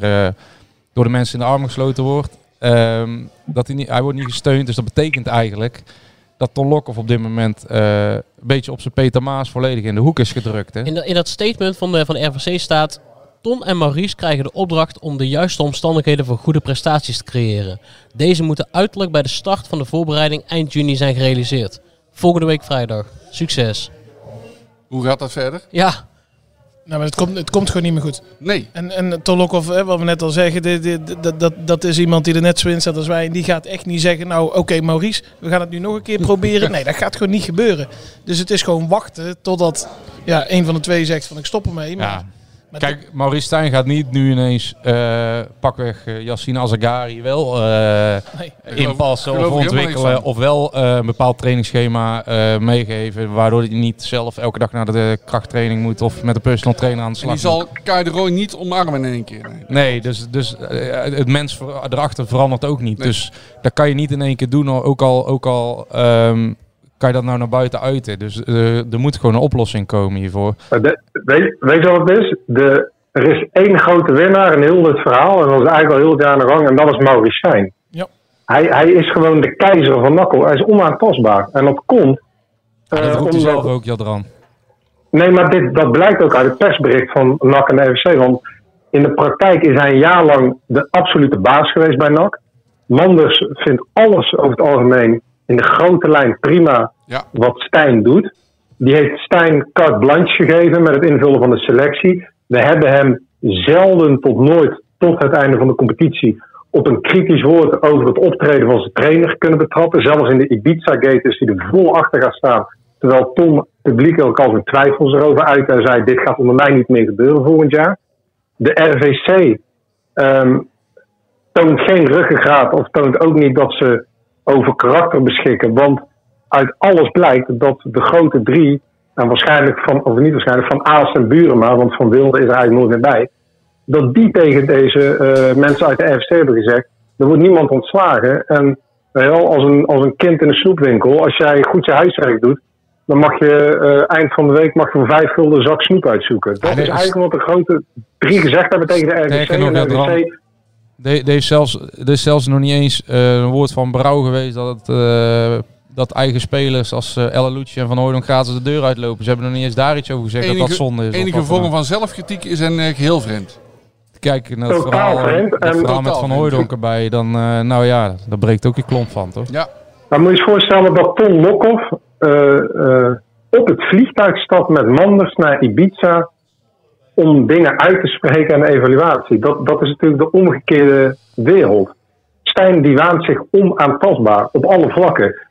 door de mensen in de armen gesloten wordt, ehm, dat hij, niet, hij wordt niet gesteund. Dus dat betekent eigenlijk dat Ton Lokhoff op dit moment eh, een beetje op zijn Peter Maas volledig in de hoek is gedrukt. Hè? In, dat- in dat statement van de, van de RVC staat... Ton en Maurice krijgen de opdracht om de juiste omstandigheden voor goede prestaties te creëren. Deze moeten uiterlijk bij de start van de voorbereiding eind juni zijn gerealiseerd. Volgende week vrijdag. Succes. Hoe gaat dat verder? Ja, Nou, maar het komt, het komt gewoon niet meer goed. Nee. En, en Tolokov, hè, wat we net al zeggen, dit, dit- dat, dat, dat is iemand die er net zo in staat als wij. En die gaat echt niet zeggen, nou oké Maurice, we gaan het nu nog een keer proberen. [laughs] Nee, dat gaat gewoon niet gebeuren. Dus het is gewoon wachten totdat ja, een van de twee zegt van ik stop ermee. Maar, Ja. Maar Kijk, Maurice Stijn gaat niet nu ineens eh, pakweg uh, Yassine Azagari wel eh, nee. inpassen geloof of ontwikkelen. Of wel eh, een bepaald trainingsschema eh, meegeven. Waardoor hij niet zelf elke dag naar de krachttraining moet of met een personal trainer aan de En die slag moet. zal Kai de Roy niet omarmen in één keer. Nee. Nee, dus, dus eh, het mens erachter verandert ook niet. Nee. Dus dat kan je niet in één keer doen. Ook al, ook al ehm, kan je dat nou naar buiten uiten. Dus eh, er moet gewoon een oplossing komen hiervoor. Maar de- weet, weet je wat het is? De, er is één grote winnaar in heel dit verhaal. En dat is eigenlijk al heel het jaar aan de gang. En dat is Maurice Stijn. Ja. Hij, hij is gewoon de keizer van Nakkel. Hij is onaantastbaar. En dat komt... Ja, dat eh, roept hij omdat- zelf ook, Jadran. Nee, maar dit, dat blijkt ook uit het persbericht van NAC en de RVC. Want in de praktijk is hij een jaar lang de absolute baas geweest bij NAC. Manders vindt alles over het algemeen in de grote lijn prima Ja. wat Stijn doet. Die heeft Stijn carte blanche gegeven met het invullen van de selectie. We hebben hem zelden tot nooit tot het einde van de competitie op een kritisch woord over het optreden van zijn trainer kunnen betrappen. Zelfs in de Ibiza-gate is hij er vol achter gaan staan. Terwijl Tom publiekelijk al zijn twijfels erover uit en zei: Dit gaat onder mij niet meer gebeuren volgend jaar. De RVC ehm, toont geen ruggengraat of toont ook niet dat ze over karakter beschikken. Want uit alles blijkt dat de grote drie, en waarschijnlijk van, of niet waarschijnlijk, van Aas en Burema, want van Wilde is er eigenlijk nooit meer bij, dat die tegen deze eh, mensen uit de RVC hebben gezegd: er wordt niemand ontslagen. En je wel, als een, als een kind in een snoepwinkel, als jij goed je huiswerk doet, dan mag je eh, eind van de week mag je voor vijf gulden zak snoep uitzoeken. Dat Ja, is eigenlijk wat de grote drie gezegd hebben tegen de nog, en de RVC Er er is zelfs, er is zelfs nog niet eens eh, een woord van berouw geweest dat, het, eh, dat eigen spelers als uh, Ella Lucci en Van Hooydonk gratis de deur uitlopen. Ze hebben nog niet eens daar iets over gezegd dat dat zonde is. of enige dan vorm van zelfkritiek is een eh, geheel vreemd. Kijk naar het verhaal, eh, vreemd dat en- verhaal met Van. Hooydonk erbij. Dan, eh, nou ja, daar breekt ook je klomp van, toch? Ja, Maar moet je je voorstellen dat Ton Lokhoff eh, eh, op het vliegtuig stapt met Manders naar Ibiza om dingen uit te spreken de evaluatie. Dat, dat is natuurlijk de omgekeerde wereld. Stijn die waant zich onaantastbaar op alle vlakken.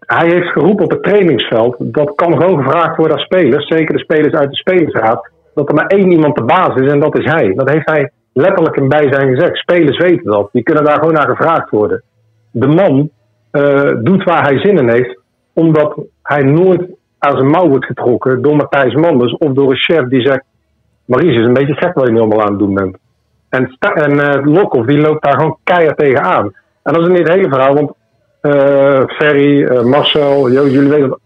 Hij heeft geroepen op het trainingsveld, dat kan gewoon gevraagd worden aan spelers, zeker de spelers uit de spelersraad, dat er maar één iemand de baas is en dat is hij. Dat heeft hij letterlijk in bijzijn gezegd. Spelers weten dat, die kunnen daar gewoon naar gevraagd worden. De man eh, doet waar hij zin in heeft, omdat hij nooit aan zijn mouw wordt getrokken door Matthijs Manders of door een chef die zegt: Maries is een beetje gek wat je nu allemaal aan het doen bent. En, en eh, die loopt daar gewoon keihard tegenaan. En dat is niet het hele verhaal, want eh, Ferry, eh, Marcel, jullie weten,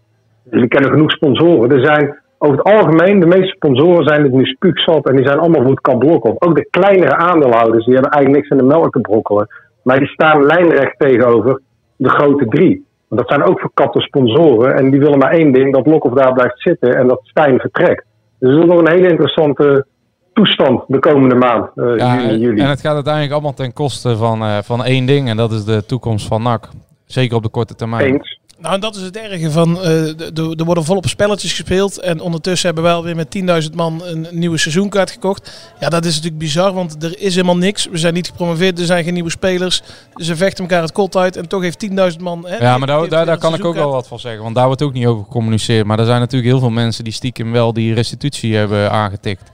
kennen genoeg sponsoren. Er zijn over het algemeen, de meeste sponsoren zijn het nu spuugzat en die zijn allemaal voor het kamp. Ook de kleinere aandeelhouders, die hebben eigenlijk niks in de melk te brokkelen. Maar die staan lijnrecht tegenover de grote drie. Want dat zijn ook verkapte sponsoren en die willen maar één ding, dat Lokhoff daar blijft zitten en dat Stijn vertrekt. Dus dat is nog een hele interessante toestand de komende maand, eh, Ja, juni, juli. en het gaat uiteindelijk allemaal ten koste van, eh, van één ding en dat is de toekomst van NAC. Zeker op de korte termijn. Eens. Nou, en dat is het erge van, eh, de- de- er worden volop spelletjes gespeeld en ondertussen hebben wij alweer met 10.000 man een nieuwe seizoenkaart gekocht. Ja, dat is natuurlijk bizar, want er is helemaal niks. We zijn niet gepromoveerd, er zijn geen nieuwe spelers. Ze vechten elkaar het kot uit en toch heeft 10.000 man... Hè, Ja, maar daar, daar, kan ik ook wel wat van zeggen. Want daar wordt ook niet over gecommuniceerd. Maar er zijn natuurlijk heel veel mensen die stiekem wel die restitutie hebben aangetikt.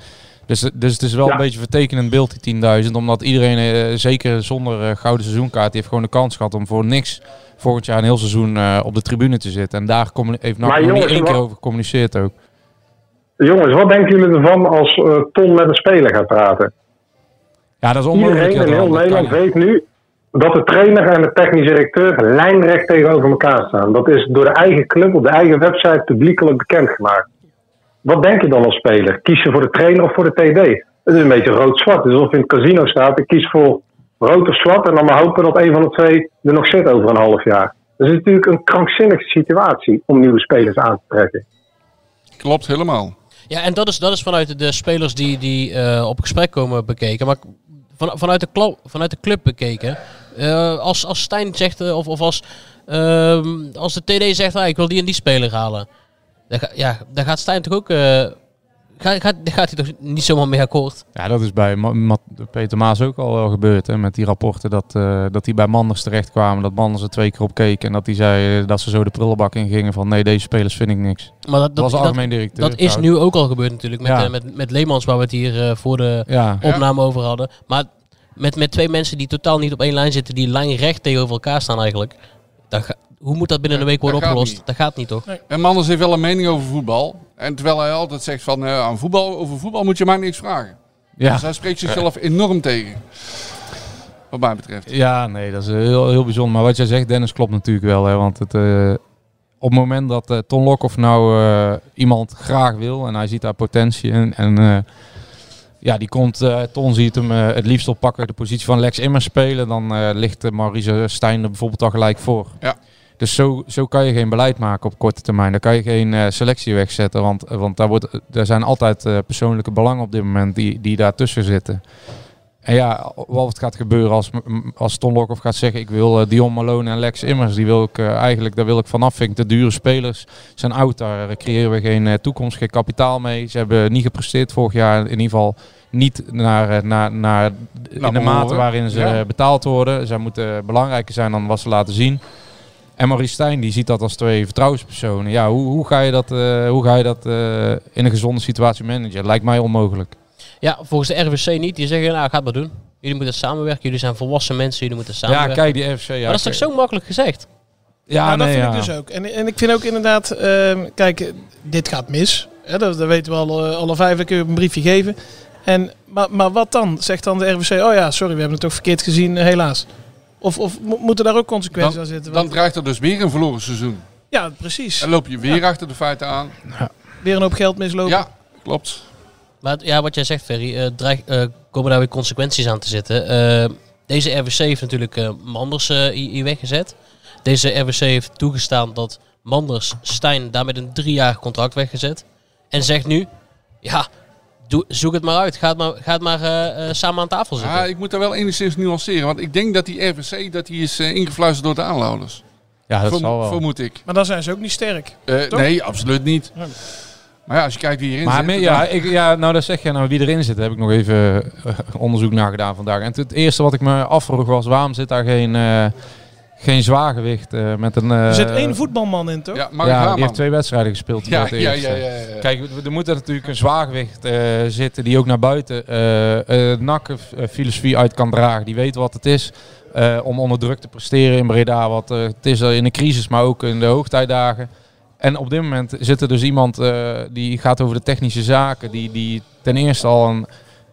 Dus, dus het is wel Ja. een beetje een vertekenend beeld, die 10.000. Omdat iedereen, eh, zeker zonder eh, gouden seizoenkaart, die heeft gewoon de kans gehad om voor niks volgend jaar een heel seizoen eh, op de tribune te zitten. En daar heeft NAC nog niet één keer over gecommuniceerd ook. Jongens, wat denken jullie ervan als eh, Ton met een speler gaat praten? Ja, dat is onmogelijk. Iedereen in heel Nederland weet nu dat de trainer en de technisch directeur lijnrecht tegenover elkaar staan. Dat is door de eigen club op de eigen website publiekelijk bekendgemaakt. Wat denk je dan als speler? Kies je voor de trainer of voor de TD? Het is een beetje rood-zwart. Dus of je in het casino staat, ik kies voor rood of zwart en dan maar hopen dat een van de twee er nog zit over een half jaar. Dat is natuurlijk een krankzinnige situatie om nieuwe spelers aan te trekken. Klopt helemaal. Ja, en dat is, dat is vanuit de- spelers die, die eh, op gesprek komen bekeken. Maar van, vanuit, de kla- vanuit de club bekeken. eh, als, als Stijn zegt, eh, of, of als, ehm, als de TD zegt, ah, ik wil die en die speler halen. Dan, ga- ja, dan gaat Stijn toch ook... gaat, gaat, hij toch niet zomaar mee akkoord? Ja, dat is bij Ma- Ma- Peter Maas ook al wel gebeurd. Hè, met die rapporten dat, eh dat die bij Manders terecht kwamen. Dat Manders er twee keer op keek. En dat hij zei eh, dat ze zo de prullenbak in gingen van nee, deze spelers vind ik niks. Maar dat, Dat was algemeen directeur. Dat is nu ook al gebeurd natuurlijk. Met, Ja. eh, met, met Leemans, waar we het hier voor de Ja. opname over hadden. Maar met, met twee mensen die totaal niet op één lijn zitten, die lijnrecht tegenover elkaar staan eigenlijk. Ga- hoe moet dat binnen een week worden dat opgelost? Dat gaat niet toch? En Manders heeft wel een mening over voetbal. En terwijl hij altijd zegt van eh, aan voetbal, over voetbal moet je mij niks vragen. Ja. Dus hij spreekt zichzelf enorm tegen. Wat mij betreft. Ja, nee, dat is heel, heel bijzonder. Maar wat jij zegt, Dennis, klopt natuurlijk wel. Hè, want het, eh, op het moment dat eh, Ton Lokhoff nou eh, iemand graag wil en hij ziet daar potentie in. En eh, ja, die komt, eh, Ton ziet hem eh, het liefst op pakken de positie van Lex Immers spelen. Dan eh, ligt uh, Maurice Stijn er bijvoorbeeld al gelijk voor. Ja. Dus zo, zo kan je geen beleid maken op korte termijn. Daar kan je geen eh, selectie wegzetten. Want, want daar, wordt, er zijn altijd eh, persoonlijke belangen op dit moment die, die daartussen zitten. En ja, wat gaat gebeuren als, als Ton Lokhoff gaat zeggen... ik wil eh, Dion Malone en Lex Immers, die wil ik eh, eigenlijk, daar wil ik vanaf. Vind ik de dure spelers zijn oud, daar eh, creëren we geen eh, toekomst, geen kapitaal mee. Ze hebben niet gepresteerd vorig jaar, in ieder geval niet naar, eh, naar, naar, in de mate waarin ze Ja. eh, betaald worden. Zij moeten belangrijker zijn dan wat ze laten zien. En Maurice Stijn die ziet dat als twee vertrouwenspersonen. Ja, hoe, hoe ga je dat, eh, hoe ga je dat eh, in een gezonde situatie managen? Lijkt mij onmogelijk. Ja, volgens de RWC niet. Die zeggen, nou, ga maar doen. Jullie moeten samenwerken. Jullie zijn volwassen mensen. Jullie moeten Ja, samenwerken. kijk, die FC. Ja, maar dat is toch zo makkelijk gezegd? Ja, Nou, dat nee, vind ja. ik dus ook. En, en ik vind ook inderdaad, ehm, kijk, dit gaat mis. Hè, dat, dat weten we al, eh, alle vijf, dat kun je op een briefje geven. En, maar, maar wat dan? Zegt dan de RWC, oh ja, sorry, we hebben het toch verkeerd gezien, helaas. Of, of mo- moeten daar ook consequenties Dan, aan zitten? dan dreigt er dus weer een verloren seizoen. ja, precies. Dan loop je weer achter de feiten aan. Weer een hoop geld mislopen. Ja, klopt. Maar ja, wat jij zegt, Ferry, eh, dreig- eh, komen daar weer consequenties aan te zitten. Eh, deze RWC heeft natuurlijk eh, Manders eh, hier hier weggezet. Deze RWC heeft toegestaan dat Manders Stijn daar met een driejarig contract weggezet. En zegt nu, ja, doe, zoek het maar uit. Ga het maar, ga het maar eh, eh, samen aan tafel zitten. Ja, ik moet daar wel enigszins nuanceren. Want ik denk dat die RVC dat die is eh, ingefluisterd door de aanhouders. Ja, dat zal wel. Vermoed ik. Maar dan zijn ze ook niet sterk. Eh, nee, absoluut niet. Ja. Maar ja, als je kijkt wie hierin Maar zit. dan- ja, ik, ja, nou dat zeg je nou wie erin zit, heb ik nog even onderzoek naar gedaan vandaag. En het, het eerste wat ik me afvroeg was, waarom zit daar geen, eh, geen zwaargewicht eh, met een... eh, Er zit één voetbalman in, toch? Ja, Mark ja, die heeft twee wedstrijden gespeeld. Ja, ja, ja, ja, ja, ja. Kijk, er- moet er natuurlijk een zwaargewicht eh, zitten die ook naar buiten eh eh nakken filosofie uit kan dragen. Die weet wat het is eh, om onder druk te presteren in Breda. Wat, eh, het is er in de crisis, maar ook in de hoogtijdagen. En op dit moment zit er dus iemand eh, die gaat over de technische zaken. Die, die ten eerste al een,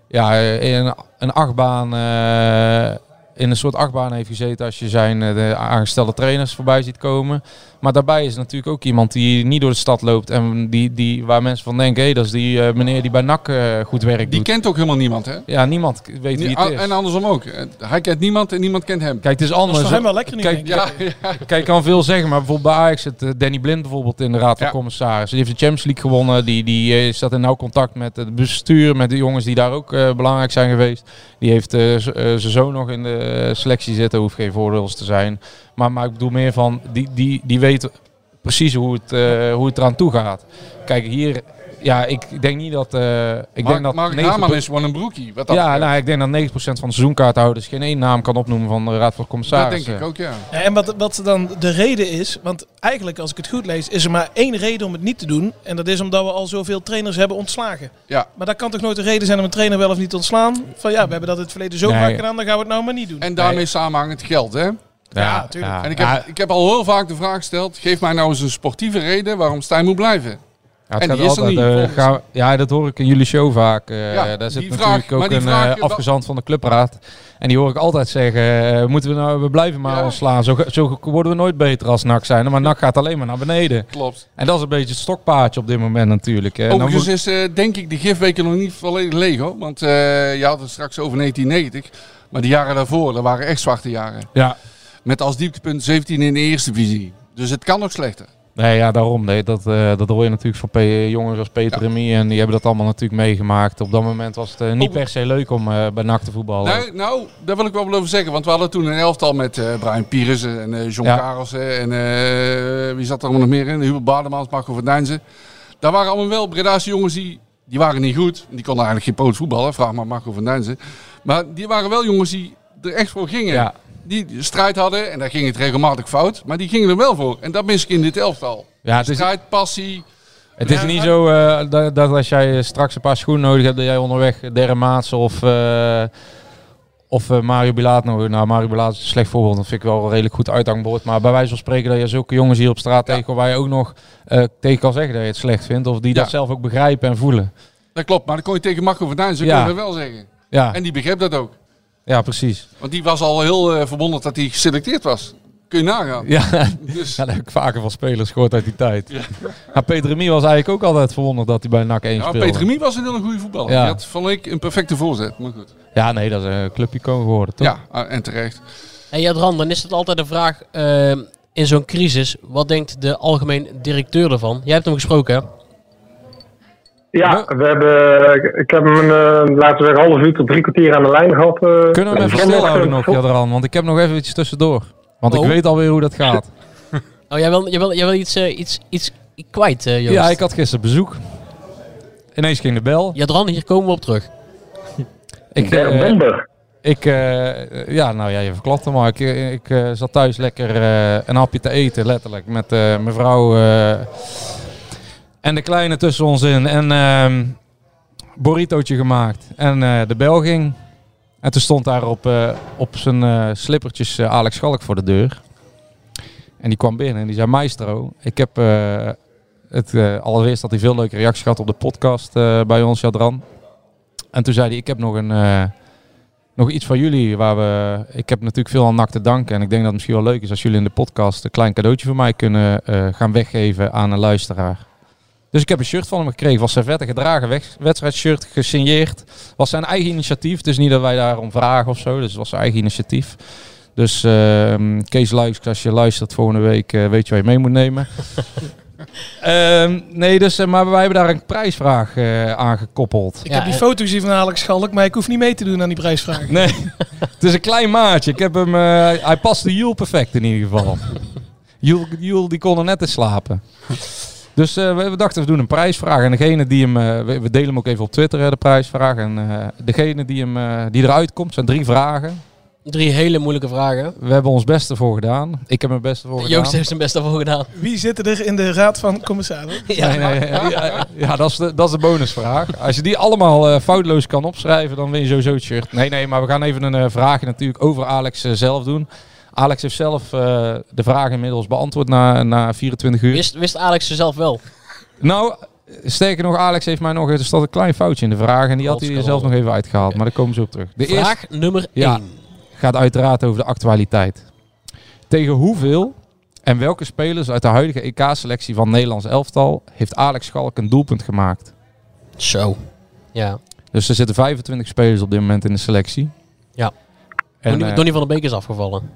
ja, eh, een, een achtbaan, eh, in een soort achtbaan heeft gezeten als je zijn eh, de aangestelde trainers voorbij ziet komen. Maar daarbij is natuurlijk ook iemand die niet door de stad loopt en die, die, waar mensen van denken, hé, dat is die eh, meneer die bij NAC eh, goed werk Die doet. kent ook helemaal niemand, hè? Ja, niemand weet wie het is. En andersom ook. Hij kent niemand en niemand kent hem. Kijk, het is Dat is anders. voor hem wel lekker nu, Kijk. Ja, ja. [laughs] Kijk, ik kan veel zeggen, maar bijvoorbeeld bij Ajax zit Danny Blind bijvoorbeeld in de raad van Ja. commissarissen. Die heeft de Champions League gewonnen. Die, die eh, staat in nauw contact met het bestuur, met de jongens die daar ook eh, belangrijk zijn geweest. Die heeft zijn zoon nog in de selectie zitten, hoeft geen voordeel te zijn. Maar, maar ik bedoel meer van, die, die, die weet precies hoe het, eh, hoe het eraan toe gaat. Kijk, hier, ja, ik denk niet dat... eh ik denk dat Mark 90% Haman is gewoon een broekie. Wat dat ja, betreft. nou, ik denk dat 90% van de seizoenkaarthouders geen één naam kan opnoemen van de Raad van dat Commissarissen. denk ik ook, ja. Ja, en wat, wat dan de reden is, want eigenlijk als ik het goed lees, is er maar één reden om het niet te doen. En dat is omdat we al zoveel trainers hebben ontslagen. Ja. Maar dat kan toch nooit een reden zijn om een trainer wel of niet te ontslaan? Van ja, we hebben dat in het verleden zo Nee. vaak gedaan, dan gaan we het nou maar niet doen. En daarmee samenhangend geld, hè? Ja, tuurlijk. En ik heb, ik heb al heel vaak de vraag gesteld: geef mij nou eens een sportieve reden waarom Stijn moet blijven. Ja, En gaat die is er altijd, niet, eh, ja, dat hoor ik in jullie show vaak. eh, Ja, daar zit natuurlijk ook een vraag- eh, afgezant van de clubraad. En die hoor ik altijd zeggen, moeten we nou, we blijven maar Ja. ontslaan. Zo, zo worden we nooit beter als NAC zijn. Maar NAC gaat alleen maar naar beneden. Klopt. En dat is een beetje het stokpaardje op dit moment natuurlijk. Overigens moet- is denk ik de gifweken nog niet volledig leeg hoor. Want je had het straks over 1990. Maar de jaren daarvoor, dat waren echt zwarte jaren. ja, Met als dieptepunt 17 in de eerste divisie. Dus het kan nog slechter. Nee, ja, daarom. Nee, dat, eh, dat hoor je natuurlijk van P- jongens als Peter Remy. En die hebben dat allemaal natuurlijk meegemaakt. Op dat moment was het eh, niet Oh. per se leuk om eh, bij NAC te voetballen. Nou, nou, daar wil ik wel over zeggen. Want we hadden toen een elftal met Brian Pires en John Ja. Karelsen. En wie zat er allemaal nog meer in? Hubert Bademans, Marco van. Daar waren allemaal wel Bredaanse jongens die... Die waren niet goed. Die konden eigenlijk geen poot voetballen. Vraag maar Marco van. Maar die waren wel jongens die er echt voor gingen. Ja. Die strijd hadden. En daar ging het regelmatig fout. Maar die gingen er wel voor. En dat mis ik in dit elftal. Ja, het is, Strijd, passie. Het is niet zo eh, dat, dat als jij straks een paar schoenen nodig hebt, dat jij onderweg Derre Maatsen of, eh, of eh, Mario Bilaat nog... Nou, Mario Bilaat is een slecht voorbeeld. Dat vind ik wel een redelijk goed uithangbord. Maar bij wijze van spreken dat je zulke jongens hier op straat Ja. tegenkomt... waar je ook nog eh, tegen kan zeggen dat je het slecht vindt. Of die Ja. dat zelf ook begrijpen en voelen. Dat klopt. Maar dan kon je tegen Marco van Dijnsen Ja. kun je dat wel zeggen. Ja, En die begreep dat ook. Ja precies. Want die was al heel eh, verwonderd dat hij geselecteerd was. Kun je nagaan. Ja, Dus, ja, dat heb ik vaker van spelers gehoord uit die tijd. Ja. Maar Peter Remy was eigenlijk ook altijd verwonderd dat hij bij NAC 1 ja, speelde. Peter Remy was een hele goede voetballer. Ja. Die had, vond ik, een perfecte voorzet. Maar goed. Ja, nee, dat is een clubicoon geworden, toch? Ja, ah, en terecht. En Jadran, dan is het altijd een vraag eh, in zo'n crisis. Wat denkt de algemeen directeur ervan? Jij hebt hem gesproken, hè? Ja, we hebben, ik- heb hem een, eh, laten we zeggen, half uur tot drie kwartier aan de lijn gehad. eh. Kunnen we hem even stilhouden nog, Jadran? Want ik heb nog even iets tussendoor. Want Oh. ik weet alweer hoe dat gaat. [laughs] [laughs] Oh, jij wil, jij wil, jij wil iets, eh, iets, iets kwijt, eh Joost. Ja, ik had gisteren bezoek. Ineens ging de bel. Jadran, hier komen we op terug. Ik, eh, ik eh, ja, nou ja, je verklapt hem maar. Ik, ik eh, zat thuis lekker eh, een hapje te eten, letterlijk. Met eh, mijn vrouw eh, en de kleine tussen ons in. En ehm burritootje gemaakt. En eh, de bel ging. En toen stond daar op, eh, op zijn eh, slippertjes Alex Schalk voor de deur. En die kwam binnen en die zei, Maestro, ik heb het allereerst dat hij veel leuke reacties gehad op de podcast bij ons, Jadran. En toen zei hij, ik heb nog een... nog iets van jullie waar we. Ik heb natuurlijk veel aan NAC te danken. En ik denk dat het misschien wel leuk is als jullie in de podcast een klein cadeautje van mij kunnen gaan weggeven aan een luisteraar. Dus ik heb een shirt van hem gekregen. Was servetten gedragen, wedstrijdshirt gesigneerd. Was zijn eigen initiatief. Het is niet dat wij daarom vragen of zo. Dus het was zijn eigen initiatief. Dus ehm, Kees Luiks, als je luistert volgende week, eh, weet je waar je mee moet nemen. [laughs] Ehm, nee, dus, eh, maar wij hebben daar een prijsvraag eh aan gekoppeld. Ik Ja, heb die en- foto gezien van Alex Schalk, maar ik hoef niet mee te doen aan die prijsvraag. [laughs] Nee, het is een klein maatje. Ik heb hem, eh, hij past de Joel perfect in ieder geval. [laughs] Joel, Joel die kon er net in slapen. Dus eh, we, dachten, we doen een prijsvraag. En degene die hem, eh, we, delen hem ook even op Twitter, hè, de prijsvraag. En eh, degene die, hem, die eruit komt, zijn drie vragen. Drie hele moeilijke vragen. We hebben ons beste voor gedaan. Ik heb mijn beste voor gedaan. Joost heeft zijn best ervoor gedaan. Wie zitten er in de raad van commissarissen? [laughs] Ja. Nee, nee, ja, ja, ja, dat, is de, dat is de bonusvraag. Als je die allemaal foutloos kan opschrijven, dan win je sowieso het shirt. Nee, nee, maar we gaan even een eh, vraagje natuurlijk over Alex zelf doen. Alex heeft zelf eh, de vraag inmiddels beantwoord na, na 24 uur. Wist, wist Alex ze zelf wel? Nou, sterker nog, Alex heeft mij nog... Stond een klein foutje in de vraag en die had hij zelf nog even uitgehaald. Maar daar komen ze op terug. De eerste Vraag nummer 1. Ja. gaat uiteraard over de actualiteit. Tegen hoeveel en welke spelers uit de huidige EK-selectie van Nederlands elftal heeft Alex Schalk een doelpunt gemaakt? Zo. Ja. Dus er zitten 25 spelers op dit moment in de selectie. Ja. En, Donnie, eh, Donnie van der Beek is afgevallen.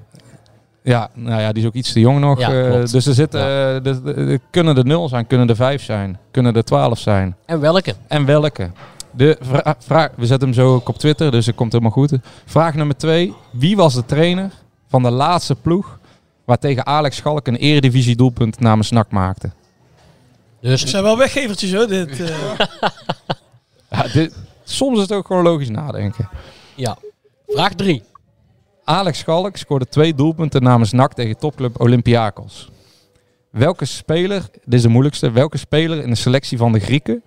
Ja, nou ja, die is ook iets te jong nog. Ja, eh, dus er zitten, de- de- de- kunnen er 0 zijn, kunnen er 5 zijn, kunnen er 12 zijn. En welke? En welke? De vra- vraag, we zetten hem zo ook op Twitter, dus het komt helemaal goed. Vraag nummer 2. Wie was de trainer van de laatste ploeg Waartegen Alex Schalk een eredivisie doelpunt namens NAC maakte. Het Dus zijn wel weggevertjes hoor. Dit, eh. [laughs] Ja, dit, soms is het ook gewoon logisch nadenken. ja. Vraag 3. Alex Schalk scoorde twee doelpunten namens NAC tegen topclub Olympiakos. Welke speler, dit is de moeilijkste, welke speler in de selectie van de Grieken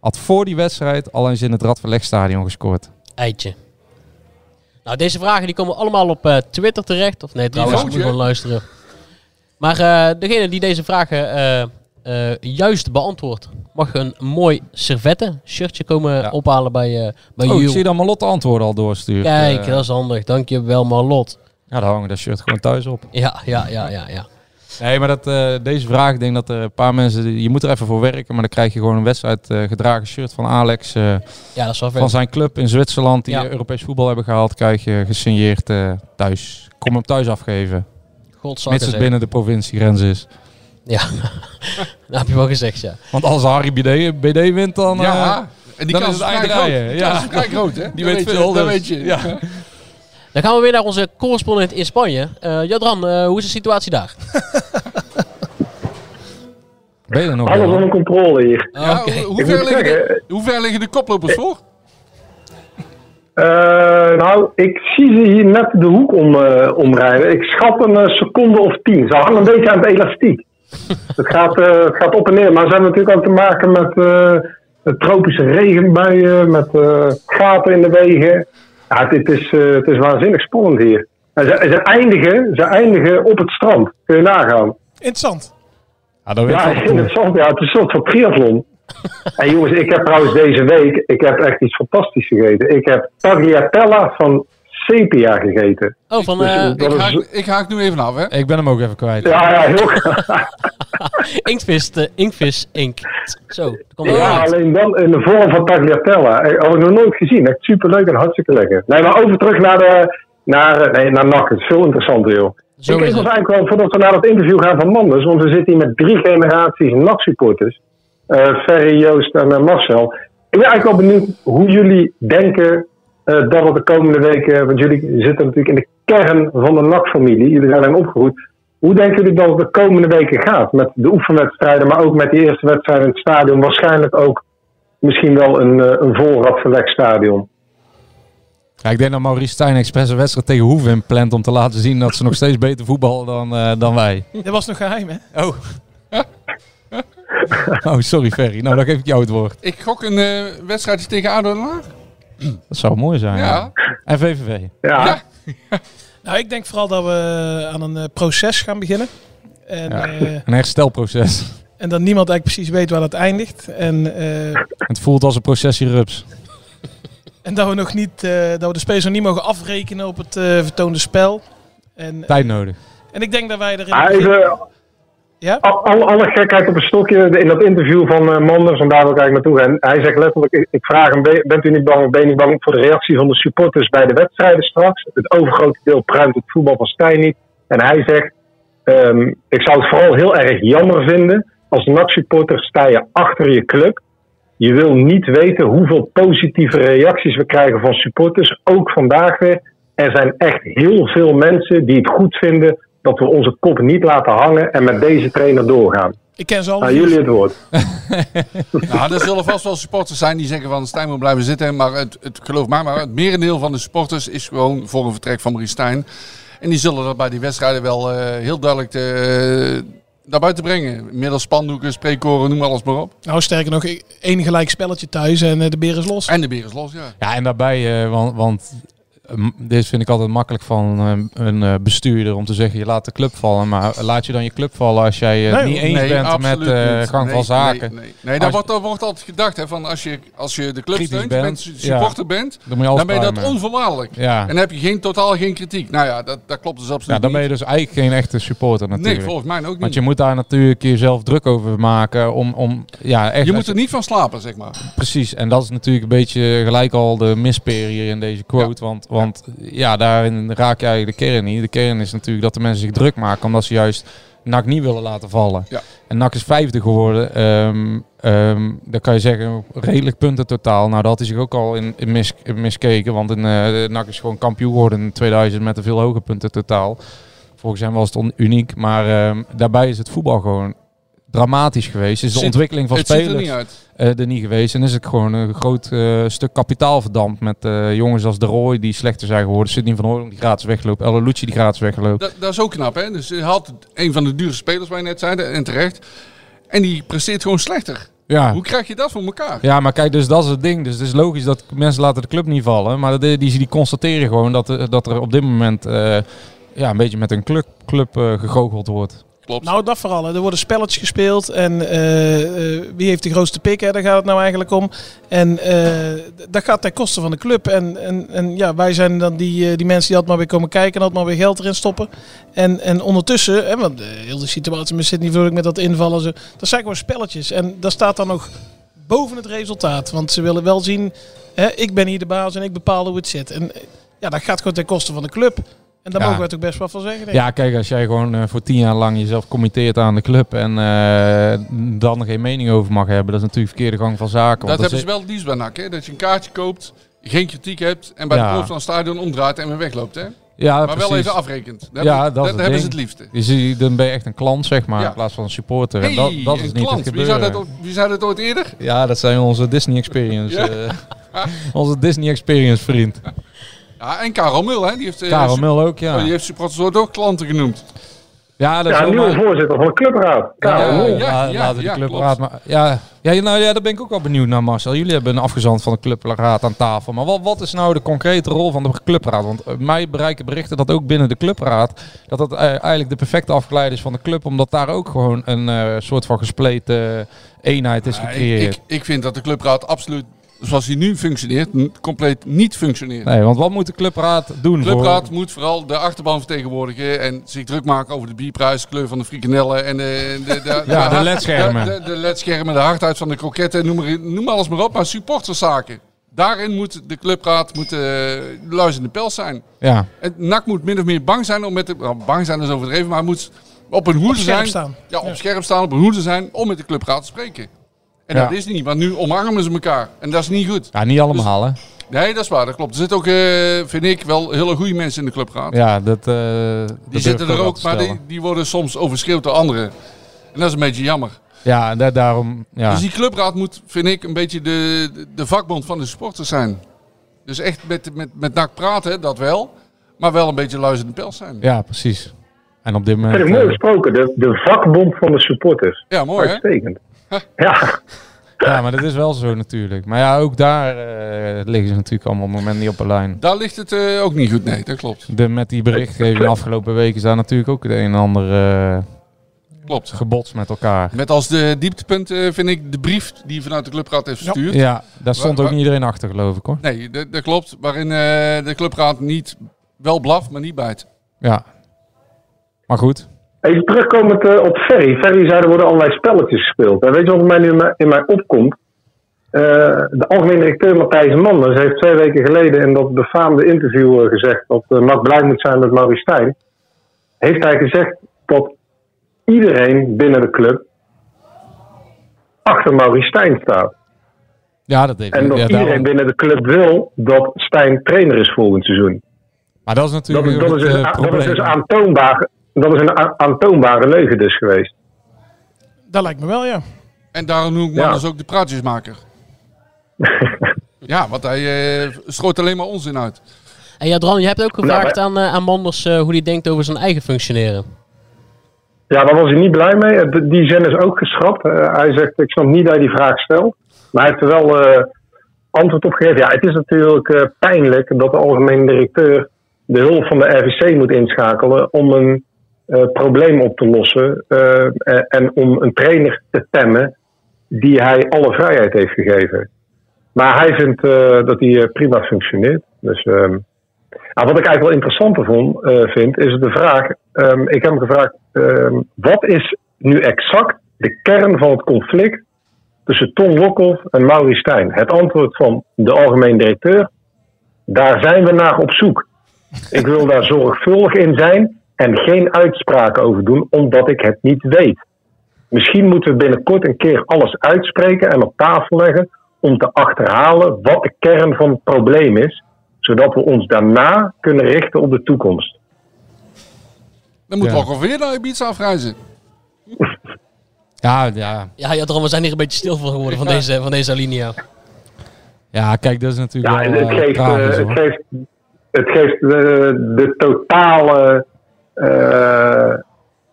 had voor die wedstrijd al eens in het Radverlegstadion gescoord? Eitje. Nou, deze vragen die komen allemaal op eh, Twitter terecht. Of nee, trouwens, moet je gewoon luisteren. Maar eh, degene die deze vragen eh, juist beantwoordt, mag een mooi servette shirtje komen Ja. ophalen bij, eh bij Oh, ik zie dat Malotte antwoorden al doorstuurt. Kijk, Eh, dat is handig. Dankjewel, Marlot. Ja, daar hangen dat shirt gewoon thuis op. Ja, ja, ja, ja, ja. Nee, maar dat, deze vraag, ik denk dat er een paar mensen, je moet er even voor werken, maar dan krijg je gewoon een wedstrijd gedragen shirt van Alex. Ja, dat is wel van zijn club in Zwitserland, die Ja. Europees voetbal hebben gehaald, krijg je gesigneerd thuis. Kom hem thuis afgeven, Godzakken mits het binnen de provinciegrens is. Ja, [laughs] dat heb je wel gezegd, ja. Want als Harry BD, BD wint, dan... eh, Ja, en die dan kans is het vrij eigen groot. ja. kans is vrij groot, hè? [laughs] Die weet weet veel, Dat dus. weet je. Ja. [laughs] Dan gaan we weer naar onze correspondent in Spanje. Eh Jadran, eh, hoe is de situatie daar? Ben je er nog? Alles onder controle hier. Oké. hoe, ver liggen de, zeggen- hoe ver liggen de koplopers voor? Eh, nou, ik zie ze hier net de hoek om, eh, omrijden. Ik schat een eh, seconde of tien. Ze hangen een beetje aan het elastiek. [laughs] het, gaat, eh, het gaat op en neer. Maar ze hebben natuurlijk ook te maken met eh, tropische regenbuien, met eh, gaten in de wegen. Ja, het, het is, eh, het is waanzinnig spannend hier. En ze, ze, eindigen, ze eindigen op het strand. Kun je nagaan. Interessant. Ja, dat weet Ja, ik wel. in het zand. Ja, het is een soort van triathlon. [laughs] En jongens, ik heb trouwens deze week ik heb echt iets fantastisch gegeten. Ik heb tagliatella van sepia gegeten. Oh, van Dus, eh dat Ik is- haak, ik haak nu even af, hè? Ik ben hem ook even kwijt. Ja, ja, heel [laughs] Inktvis, eh, Inkvis Ink. Zo, dat komt er Ja, uit. alleen dan in de vorm van tagliatella. Had ik nog nooit gezien. Echt superleuk en hartstikke lekker. Nee, maar over terug naar de... Naar, nee, naar NAC. Het is veel interessanter, joh. Zo ik is ons eigenlijk wel, voordat we naar het interview gaan van Manders, want we zitten hier met drie generaties NAC-supporters. Eh Ferry, Joost en eh, Marcel. Ik ben eigenlijk wel benieuwd hoe jullie denken dat het de komende weken, want jullie zitten natuurlijk in de kern van de NAC-familie, jullie zijn opgegroeid. Hoe denken jullie dat het de komende weken gaat? Met de oefenwedstrijden, maar ook met die eerste wedstrijd in het stadion. Waarschijnlijk ook misschien wel een, eh, een vol stadion. Ja, ik denk dat Maurice Stijn expres een wedstrijd tegen Hoeven plant om te laten zien dat ze nog steeds beter voetballen dan, eh, dan wij. Dat was nog geheim, hè? Oh. oh, sorry Ferry. Nou, dan geef ik jou het woord. Ik gok een eh wedstrijdje tegen ADO Den Haag. Dat zou mooi zijn. Ja. En VVV. Ja, Ja. [laughs] Nou, ik denk vooral dat we aan een eh, proces gaan beginnen. En, Ja. eh, Een herstelproces. en dat niemand eigenlijk precies weet waar dat eindigt. En, eh, Het voelt als een processie rups. en dat we nog niet, eh, dat we de spelers nog niet mogen afrekenen op het eh, vertoonde spel. En, Tijd nodig. en ik denk dat wij er in Ah, het begin- even, Ja? Al- Alle, gekheid op een stokje in dat interview van eh, Manders, en daar wil ik eigenlijk naartoe gaan. Hij zegt letterlijk, ik, vraag hem, ben- bent u niet bang, ben je niet bang voor de reactie van de supporters bij de wedstrijden straks? Het overgrote deel pruimt het voetbal van Stijn niet. En hij zegt, ehm, ik zou het vooral heel erg jammer vinden, als NAC-supporter sta je achter je club. Je wil niet weten hoeveel positieve reacties we krijgen van supporters, ook vandaag weer. Er zijn echt heel veel mensen die het goed vinden dat we onze kop niet laten hangen en met deze trainer doorgaan. Ik ken ze al. Aan jullie het woord. [laughs] Nou, er zullen vast wel supporters zijn die zeggen van Stijn moet blijven zitten. Maar het, het geloof mij maar, het merendeel van de supporters is gewoon voor een vertrek van Marie Stijn. En die zullen dat bij die wedstrijden wel eh, heel duidelijk te, naar buiten brengen. Middels spandoeken, spreekkoren, noem alles maar op. Nou, sterker nog, één gelijk spelletje thuis en eh, de beer is los. En de beer is los, ja. Ja, en daarbij, eh, want, want eh, dit vind ik altijd makkelijk van eh, een eh, bestuurder om te zeggen, je laat de club vallen. Maar laat je dan je club vallen als jij het Nee, niet eens Nee, bent met niet. gang Nee, van zaken. Nee, nee. Als- wordt, wordt altijd gedacht hè, van als je, als je de club steunt, bent, supporter bent, Dan ben je dat onvoorwaardelijk. Ja. En dan heb je geen, totaal geen kritiek. Nou ja, dat, dat klopt dus absoluut ja, dan ben je dus eigenlijk geen echte supporter natuurlijk. Nee, volgens mij ook niet. Want je moet daar natuurlijk jezelf druk over maken om, om ja, echt... je moet er niet van slapen, zeg maar. Precies, en dat is natuurlijk een beetje gelijk al de mispeer hier in deze quote. Want, want ja, daarin raak je eigenlijk de kern niet. De kern is natuurlijk dat de mensen zich druk maken omdat ze juist NAC niet willen laten vallen. Ja. En NAC is vijfde geworden. Ehm, dan kan je zeggen, redelijk punten totaal. Nou, dat had hij zich ook al in, in, mis, in miskeken. Want in, NAC is gewoon kampioen geworden in 2000 met een veel hoger punten totaal. volgens hem was het uniek. Maar ehm, daarbij is het voetbal gewoon dramatisch geweest. Is de ontwikkeling van ziet er spelers niet eh, er niet geweest. En is het gewoon een groot eh, stuk kapitaal verdampt met eh, jongens als De Roy die slechter zijn geworden. Sidney van Hooydonk die gratis wegloopt. El Lucci die gratis wegloopt. Dat, dat is ook knap, hè? Dus hij had een van de dure spelers, waar je net zei, en terecht. En die presteert gewoon slechter. Ja. Hoe krijg je dat voor elkaar? Ja, maar kijk, dus dat is het ding. Dus het is logisch dat mensen laten de club niet vallen. Maar die, die, die constateren gewoon dat, er- dat er op dit moment ja, een beetje met een club, club gegoocheld wordt. Nou, dat vooral. hè. Er worden spelletjes gespeeld. En eh, eh, wie heeft de grootste pik? Hè? Daar gaat het nou eigenlijk om. En eh, dat gaat ten koste van de club. En, en, en ja, wij zijn dan die, die mensen die altijd maar weer komen kijken. En altijd maar weer geld erin stoppen. En, en ondertussen, hè, want de hele situatie met Sydney Vlug met dat invallen. Zo, dat zijn gewoon spelletjes. En dat staat dan nog boven het resultaat. Want ze willen wel zien, hè, ik ben hier de baas en ik bepaal hoe het zit. En ja, dat gaat gewoon ten koste van de club. En daar Ja. mogen we toch best wel van zeggen. denk ik. Ja, kijk, als jij gewoon eh, voor tien jaar lang jezelf committeert aan de club en eh, dan geen mening over mag hebben, dat is natuurlijk verkeerde gang van zaken. Dat hebben ze wel het liefst bij NAC, hè? Dat je een kaartje koopt, geen kritiek hebt en bij Ja. de van het stadion omdraait en weer wegloopt, hè? Ja, maar precies. wel even afrekent. Dat, ja, dat, het hebben ze het liefste. Je ziet, dan ben je echt een klant, zeg maar, Ja. in plaats van een supporter. en dat, dat is een niet klant. het Wie zei, gebeuren. dat, wie dat ooit eerder? Ja, dat zijn onze Disney Experience. Ja. eh, [laughs] onze Disney Experience vriend. [laughs] Ja, en Karel Mul, hè? Die heeft, eh, Karel Mul ook, ja. Oh, die heeft supporters ook klanten genoemd. Ja, dat Ja, is wel nieuwe maar- voorzitter van de clubraad. Karel Ja, Mol. ja, ja, laten we ja, de clubraad maar. Ja, ja, nou ja, daar ben ik ook wel benieuwd naar, Marcel. Jullie hebben een afgezant van de clubraad aan tafel. Maar wat, wat is nou de concrete rol van de clubraad? Want eh, mij bereiken berichten dat ook binnen de clubraad dat dat eh, eigenlijk de perfecte afgeleide is van de club, omdat daar ook gewoon een eh, soort van gespleten eenheid is ik, gecreëerd. ik, ik vind dat de clubraad absoluut, zoals hij nu functioneert, compleet niet functioneert. nee, want wat moet de clubraad doen? De voor- clubraad moet vooral de achterban vertegenwoordigen en zich druk maken over de bierprijs, kleur van de frikandellen en de, de, de, Ja, de ledschermen. De, de, de ledschermen, de hardheid van de kroketten, noem, maar, noem alles maar op. Maar supporterszaken, daarin moet de clubraad moet, uh, luizende pels zijn. Ja. En NAC moet min of meer bang zijn om met de, nou, bang zijn is overdreven, maar moet op een hoede zijn. staan. Ja, op Ja. scherp staan, op een hoede zijn om met de clubraad te spreken. En Ja. dat is niet, want nu omarmen ze elkaar. En dat is niet goed. Ja, niet allemaal, hè? Nee, dat is waar, dat klopt. Er zitten ook, eh, vind ik, wel hele goede mensen in de clubraad. Ja, dat. eh, die zitten er ook, maar die, die worden soms overschreeuwd door anderen. En dat is een beetje jammer. Ja, en da- daarom. Ja. Dus die clubraad moet, vind ik, een beetje de, de, vakbond van de supporters zijn. Dus echt met, met, met NAC praten, dat wel. Maar wel een beetje luisterende pels zijn. ja, precies. En op dit Dat moment. vind ik mooi eh, gesproken. De, de vakbond van de supporters. Ja, mooi hè? [laughs] Ja, Ja, maar dat is wel zo natuurlijk. Maar ja, ook daar eh, liggen ze natuurlijk allemaal op het moment niet op de lijn. Daar ligt het eh, ook niet goed, nee, dat klopt. De, met die berichtgeving de afgelopen weken is daar natuurlijk ook het een en ander eh, Klopt. gebots met elkaar. Met als de dieptepunt eh, vind ik de brief die vanuit de clubraad heeft verstuurd. Ja, daar stond ook niet iedereen achter, geloof ik hoor. Nee, dat, dat klopt. Waarin eh, de clubraad niet wel blaft, maar niet bijt. Ja. Maar goed. Even terugkomend eh, op Ferry. Ferry zei er worden allerlei spelletjes gespeeld. En weet je wat mij nu in mij, opkomt? Eh, de algemeen directeur Matthijs Manders heeft twee weken geleden in dat befaamde interview eh, gezegd dat uh, blij moet zijn met Maurice Stijn. Heeft hij gezegd dat iedereen binnen de club achter Maurice Stijn staat. Ja, dat heeft En dat ja, iedereen daarom- binnen de club wil dat Stijn trainer is volgend seizoen. Maar dat is Dat natuurlijk is, dat is, dus, dat is dus aantoonbaar. Dat is een aantoonbare leugen dus geweest. Dat lijkt me wel, ja. En daarom noem ik Ja. Manders ook de praatjesmaker. [laughs] ja, want hij eh strooit alleen maar onzin uit. En ja, Dran, je hebt ook gevraagd Nou, aan, aan Manders eh, hoe hij denkt over zijn eigen functioneren. Ja, daar was hij niet blij mee. Die zin is ook geschrapt. Hij zegt, ik snap niet dat hij die vraag stelt. Maar hij heeft er wel eh, antwoord op gegeven. Ja, het is natuurlijk eh, pijnlijk dat de algemene directeur de hulp van de RVC moet inschakelen om een probleem op te lossen. eh, en- om een trainer te temmen die hij alle vrijheid heeft gegeven. Maar hij vindt eh, dat hij eh, prima functioneert. Dus ehm, nou, wat ik eigenlijk wel interessanter vond, eh, vind, is de vraag. ehm, ik heb hem gevraagd: ehm, wat is nu exact de kern van het conflict tussen Ton Lokhoff en Maurice Stijn? Het antwoord van de algemeen directeur: daar zijn we naar op zoek. Ik wil daar zorgvuldig in zijn en geen uitspraken over doen, omdat ik het niet weet. Misschien moeten we binnenkort een keer alles uitspreken en op tafel leggen om te achterhalen wat de kern van het probleem is, zodat we ons daarna kunnen richten op de toekomst. Dan moet Ja. Lokhoff weer naar Ibiza afreizen. [laughs] Ja, ja. Ja, we zijn hier een beetje stil van geworden van deze, van deze alinea. ja, kijk, dat is natuurlijk Ja, en wel het eh, geeft, eh, tragisch, het geeft, het geeft de, de totale eh,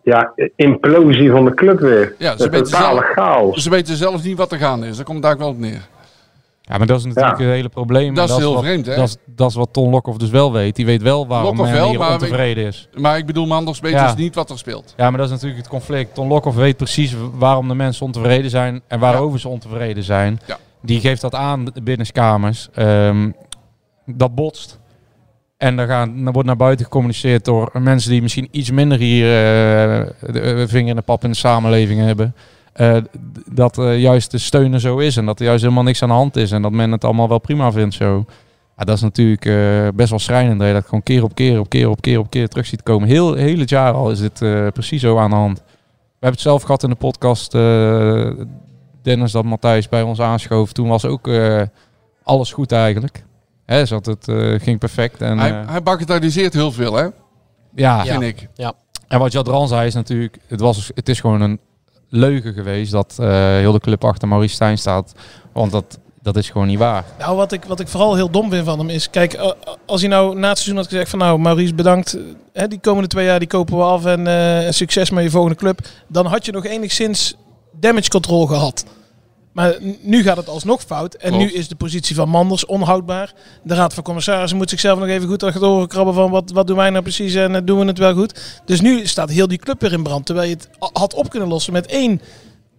ja, implosie van de club weer. Ja, ze weten zelf- chaos. Ze weten zelf niet wat er gaande is. Daar komt eigenlijk wel op neer. Ja, maar dat is natuurlijk Ja. het hele probleem. Dat is heel wat, vreemd, hè? Dat is, dat is wat Ton Lokhoff dus wel weet. Die weet wel waarom Lokhoff wel, maar ontevreden is. Maar ik bedoel, Manders weet Ja. dus niet wat er speelt. Ja, maar dat is natuurlijk het conflict. Ton Lokhoff weet precies waarom de mensen ontevreden zijn en waarover ze ontevreden zijn. Ja. Die geeft dat aan binnenskamers. Ehm dat botst. En dan, gaan, wordt naar buiten gecommuniceerd door mensen die misschien iets minder hier eh, de eh, vinger in de pap in de samenleving hebben. Eh, dat eh, juist de steun er zo is en dat er juist helemaal niks aan de hand is. En dat men het allemaal wel prima vindt zo. Ja, dat is natuurlijk best wel schrijnend. Dat je dat gewoon keer op keer op keer op keer op keer terug ziet komen. Heel, heel het jaar al is dit precies zo aan de hand. We hebben het zelf gehad in de podcast. Dennis dat Matthijs bij ons aanschoof. Toen was ook alles goed eigenlijk. Hè, zat het eh, ging perfect. En, hij, eh, hij bagatelliseert heel veel, hè? ja, Vind ik. Ja. en wat Jadran zei is natuurlijk, het, was, het is gewoon een leugen geweest dat eh, heel de club achter Maurice Stijn staat. Want dat, dat is gewoon niet waar. Nou, wat ik, wat ik vooral heel dom vind van hem is... Kijk, als hij nou na het seizoen had gezegd van... Nou, Maurice, bedankt. Hè, die komende twee jaar die kopen we af en eh, succes met je volgende club. Dan had je nog enigszins damage control gehad. Maar nu gaat het alsnog fout. En Klopt. nu is de positie van Manders onhoudbaar. De Raad van Commissarissen moet zichzelf nog even goed achter oren krabben van wat, wat doen wij nou precies en eh, doen we het wel goed. Dus nu staat heel die club weer in brand. Terwijl je het had op kunnen lossen met één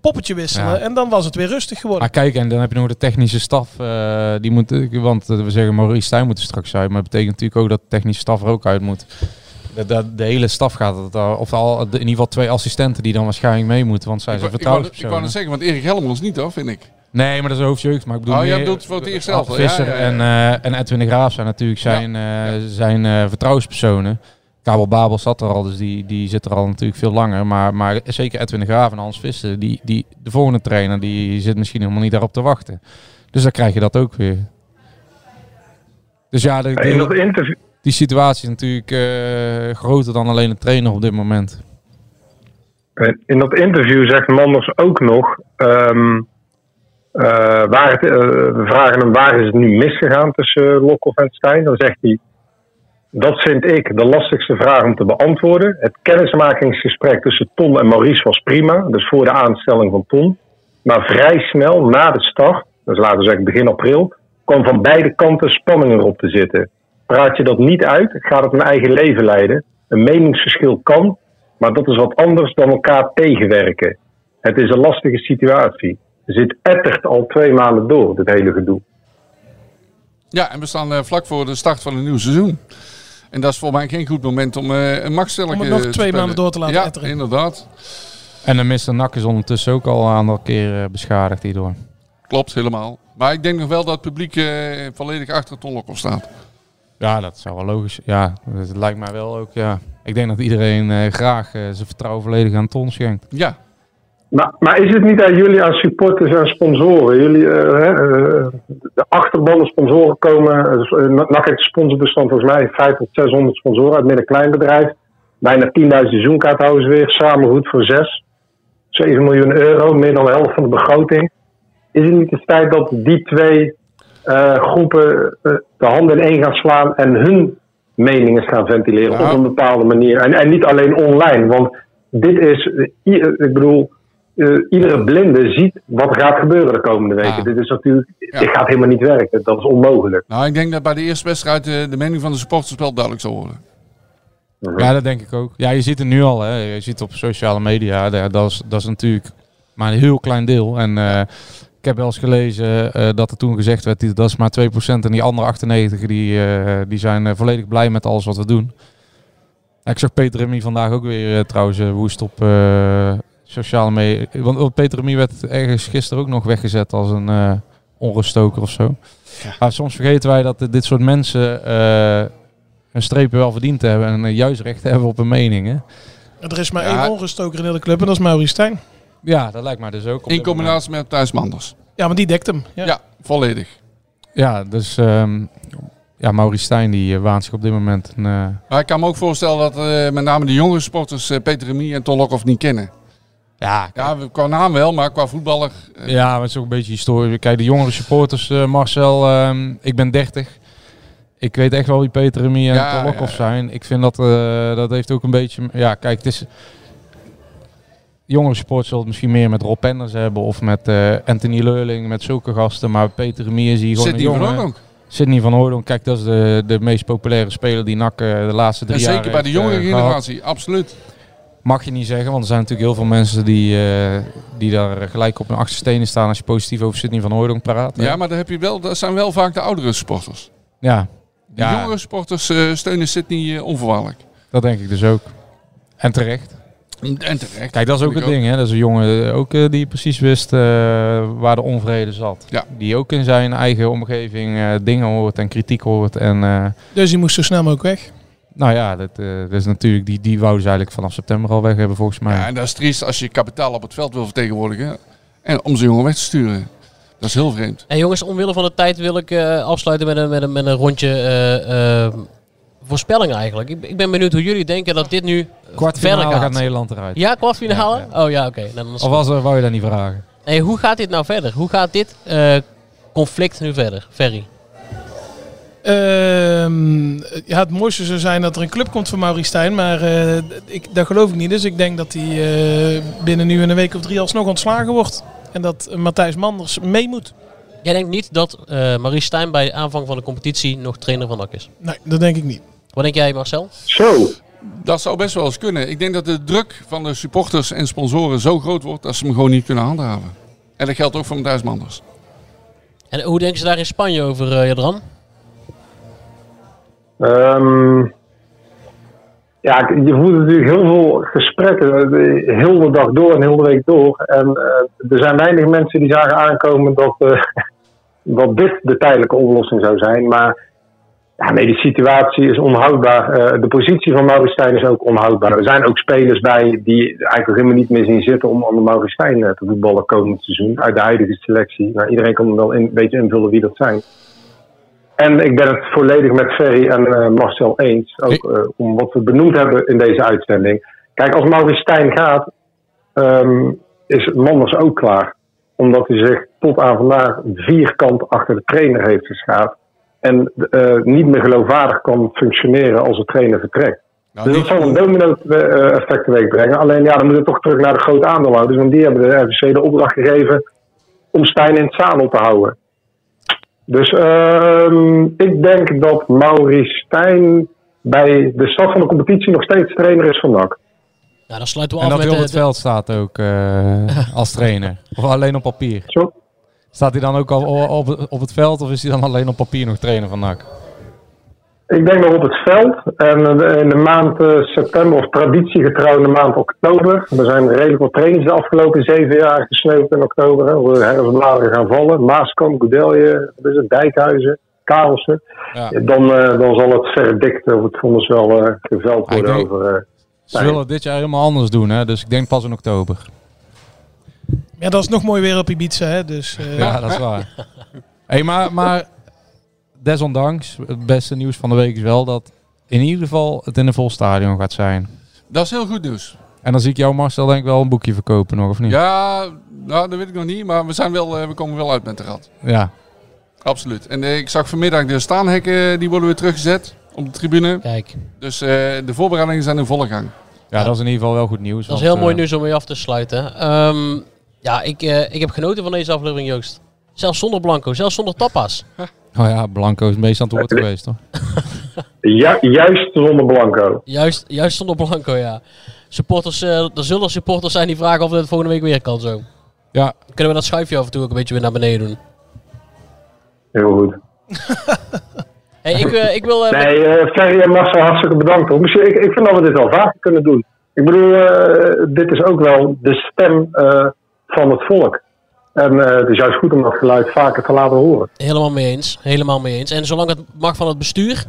poppetje wisselen. Ja. En dan was het weer rustig geworden. Maar kijk, en dan heb je nog de technische staf. eh, die moet, eh, want we zeggen Maurice Stijn moet er straks uit. Maar dat betekent natuurlijk ook dat de technische staf er ook uit moet. De, de, de hele staf gaat het al. Of al, de- in ieder geval twee assistenten die dan waarschijnlijk mee moeten. Want zij zijn wou- ik, wou, ik wou vertrouwenspersonen. net zeggen, want Erik Helmels niet hoor, vind ik. Nee, maar dat is hoofdjeugd. Maar ik bedoel Oh, jij bedoelt voor het eerst zelf ja, Visser ja, ja. En, eh, en Edwin de Graaf zijn natuurlijk zijn, eh, zijn eh, vertrouwenspersonen. Kabel Babel zat er al, dus die, die zit er al natuurlijk veel langer. Maar, maar zeker Edwin de Graaf en Hans Visser, die, die, de volgende trainer, die zit misschien helemaal niet daarop te wachten. Dus dan krijg je dat ook weer. Dus ja, de, In dat de- interview, die situatie is natuurlijk eh, groter dan alleen de trainer op dit moment. in dat interview zegt Manders ook nog. ehm, eh, waar het, eh, we vragen hem waar is het nu misgegaan tussen Lokhoff en Stijn. Dan zegt hij. Dat vind ik de lastigste vraag om te beantwoorden. Het kennismakingsgesprek tussen Ton en Maurice was prima. Dus voor de aanstelling van Ton. Maar vrij snel na de start, dus laten we zeggen begin april, kwam van beide kanten spanning erop te zitten. Praat je dat niet uit, gaat het een eigen leven leiden. Een meningsverschil kan, maar dat is wat anders dan elkaar tegenwerken. Het is een lastige situatie. Er zit ettert al twee maanden door, dit hele gedoe. Ja, en we staan eh, vlak voor de start van een nieuw seizoen. En dat is voor mij geen goed moment om eh, een machtstelling Om het eh, nog te twee spelen. maanden door te laten ja, etteren. inderdaad. En de Mr. Nak is ondertussen ook al een aantal keer eh, beschadigd hierdoor. Klopt, helemaal. Maar ik denk nog wel dat het publiek eh, volledig achter Ton staat. Ja, dat zou wel logisch. Ja, het lijkt mij wel ook. Ja. Ik denk dat iedereen eh, graag eh, zijn vertrouwen volledig aan Ton schenkt. Ja, Maar, maar is het niet aan jullie, als supporters en sponsoren? Jullie, hè, eh, de achterban sponsoren komen. Uh, NAC heeft een sponsorbestand volgens mij 500 tot 600 sponsoren uit midden-klein bedrijf. Bijna 10.000 seizoenkaarthouders weer. Samen goed voor 6. 7 miljoen euro, meer dan de helft van de begroting. Is het niet de tijd dat die twee eh, groepen eh, de handen in één gaan slaan en hun meningen gaan ventileren Ja. op een bepaalde manier? En, en niet alleen online, want dit is, eh, ik bedoel, eh, iedere blinde ziet wat er gaat gebeuren de komende weken. Ja. Dit is natuurlijk, Ja. dit gaat helemaal niet werken. Dat is onmogelijk. nou ik denk dat bij de eerste wedstrijd de mening van de supporters wel duidelijk zal worden. Ja, dat denk ik ook. Ja, je ziet het nu al. Hè. Je ziet op sociale media. da- Dat is, dat is natuurlijk maar een heel klein deel. En eh, ik heb wel eens gelezen eh, dat er toen gezegd werd, dat is maar 2%. En die andere 98 die, eh, die zijn eh, volledig blij met alles wat we doen. Ik zag Peter Remy vandaag ook weer trouwens woest op sociale media. Want Peter Remy werd ergens gisteren ook nog weggezet als een onruststoker of zo. Maar soms vergeten wij dat dit soort mensen hun strepen wel verdiend hebben en juist recht hebben op een mening. Hè? Er is maar Ja. één ongestoker in de hele club en dat is Maurice Stijn. Ja, dat lijkt mij dus ook. In combinatie met Thijs Manders. Ja, maar die dekt hem. Ja. Ja, volledig. Ja, dus ehm, ja, Maurice Stijn die eh, waant zich op dit moment een, eh, Maar ik kan me ook voorstellen dat eh, met name de jongere sporters eh, Peter Remy en Ton Lokhoff niet kennen. Ja, ja, we- qua naam wel, maar qua voetballer... Ja, maar het is ook een beetje historie. Kijk, de jongere supporters, eh, Marcel, ehm, ik ben 30. Ik weet echt wel wie Peter Remy en Ja, ja, ja. zijn. Ik vind dat, eh, dat heeft ook een beetje... Ja, kijk, het is... Jongere supporters zullen het misschien meer met Rob Penders hebben of met eh, Anthony Leurling, met zulke gasten. Maar Peter Remy is hier gewoon Sidney een jongen. Sidney van Hooydonk, kijk, dat is de, de meest populaire speler die NAC eh, de laatste En drie jaar zeker bij de jongere eh, gehad. generatie, absoluut. Mag je niet zeggen, want er zijn natuurlijk heel veel mensen die, die daar gelijk op hun achterstenen staan als je positief over Sidney van Hooydonk praat. hè. Ja, maar dan heb je wel, dat zijn wel vaak de oudere sporters. Ja, De Ja. jongere sporters steunen Sydney eh, onvoorwaardelijk. dat denk ik dus ook. En terecht. En terecht. Kijk, dat is ook het ding. Hè? Dat is een jongen eh, ook, eh, die precies wist eh, waar de onvrede zat. Ja. Die ook in zijn eigen omgeving eh, dingen hoort en kritiek hoort. En eh, Dus die moest zo snel mogelijk weg. nou ja, dat, eh, dat is natuurlijk, die, die wouden ze eigenlijk vanaf september al weg hebben volgens mij. Ja, en dat is triest als je kapitaal op het veld wil vertegenwoordigen. En om zo'n jongen weg te sturen. Dat is heel vreemd. En jongens, omwille van de tijd wil ik eh, afsluiten met een, met een, met een rondje eh, eh, voorspellingen eigenlijk. Ik, ik ben benieuwd hoe jullie denken dat dit nu verder Kwartfinale gaat. gaat Nederland eruit. Ja, kwartfinale? Oh ja, oké. Nou, Of was, er- wou je dat niet vragen? Hey, hoe gaat dit nou verder? Hoe gaat dit eh, conflict nu verder, Ferry? Ehm, ja, het mooiste zou zijn dat er een club komt voor Maurice Stijn, maar eh, ik, dat geloof ik niet. Dus ik denk dat hij eh, binnen nu en een week of drie alsnog ontslagen wordt. En dat eh, Matthijs Manders mee moet. Jij denkt niet dat eh Maurice Stijn bij aanvang van de competitie nog trainer van NAC is? Nee, dat denk ik niet. Wat denk jij, Marcel? Zo. Dat zou best wel eens kunnen. Ik denk dat de druk van de supporters en sponsoren zo groot wordt dat ze hem gewoon niet kunnen handhaven. En dat geldt ook voor Matthijs Manders. En hoe denken ze daar in Spanje over, eh Jadran? Ehm, ja, je voert natuurlijk heel veel gesprekken, eh, heel de dag door en heel de week door. En eh, er zijn weinig mensen die zagen aankomen dat, eh, [laughs] dat dit de tijdelijke oplossing zou zijn. Maar ja, nee, die situatie is onhoudbaar. Eh, de positie van Maurice Stijn is ook onhoudbaar. Er zijn ook spelers bij die eigenlijk helemaal niet meer zien zitten om onder Maurice Stijn eh, te voetballen komend seizoen. Uit de huidige selectie. Nou, iedereen kan wel een beetje invullen wie dat zijn. En ik ben het volledig met Ferry en eh, Marcel eens. Ook eh, om wat we benoemd hebben in deze uitzending. Kijk, als Maurice Stijn gaat, ehm, is Manders ook klaar. Omdat hij zich tot aan vandaag vierkant achter de trainer heeft geschaard. En eh, niet meer geloofwaardig kan functioneren als de trainer vertrekt. dus dat zal een domino-effect teweeg brengen. Alleen ja, dan moet het toch terug naar de grote aandeelhouders. Want die hebben de RVC de opdracht gegeven om Stijn in het zadel te houden. Dus ehm, ik denk dat Maurice Stijn bij de start van de competitie nog steeds trainer is van NAC. Nou, dan sluiten we En af dat met hij op de, het veld staat ook eh, [laughs] als trainer. Of alleen op papier. Zo. Staat hij dan ook al op, op het veld of is hij dan alleen op papier nog trainer van NAC? Ik denk nog op het veld. En eh, in de maand eh, september, of traditiegetrouw in de maand oktober. Er zijn redelijk wat trainings de afgelopen zeven jaar gesneeuwd in oktober. Hè, de herfstbladeren gaan vallen. Maaskamp, is het, Dijkhuizen, Karelsen. Ja. Dan, eh, dan zal het verdikt of het vonnis wel geveld ik worden denk- over... Ze willen het dit jaar helemaal anders doen, hè? dus ik denk pas in oktober. Ja, dat is nog mooi weer op Ibiza, hè. Dus, eh, Ja, dat is waar. hey, maar, maar desondanks, het beste nieuws van de week is wel dat in ieder geval het in een vol stadion gaat zijn. Dat is heel goed nieuws. En dan zie ik jou Marcel denk ik wel een boekje verkopen nog, of niet? Ja, nou, dat weet ik nog niet. Maar we, zijn wel, eh, we komen wel uit met de rat. Ja. Absoluut. En eh, ik zag vanmiddag de staanhekken, die worden weer teruggezet op de tribune. Kijk, Dus eh, de voorbereidingen zijn in volle gang. Ja, dat is in ieder geval wel goed nieuws. dat is heel mooi nieuws om mee af te sluiten. Ehm, ja, ik, eh, ik heb genoten van deze aflevering, Joost. Zelfs zonder Blanco, zelfs zonder tapas. Oh ja, Blanco is meest aan het woord geweest, toch? [laughs] ju- juist zonder Blanco. Juist, juist zonder Blanco, ja. Supporters, eh, er zullen supporters zijn die vragen of het volgende week weer kan zo. Ja. Kunnen we dat schuifje af en toe ook een beetje weer naar beneden doen? Heel goed. [laughs] Hey, ik, eh, ik wil... eh, met- Nee, eh Ferry en Marcel, hartstikke bedankt. Hoor. Misschien- Ik, ik vind dat we dit wel vaker kunnen doen. Ik bedoel, eh, dit is ook wel de stem eh, van het volk. En eh, het is juist goed om dat geluid vaker te laten horen. Helemaal mee eens. Helemaal mee eens. En zolang het mag van het bestuur,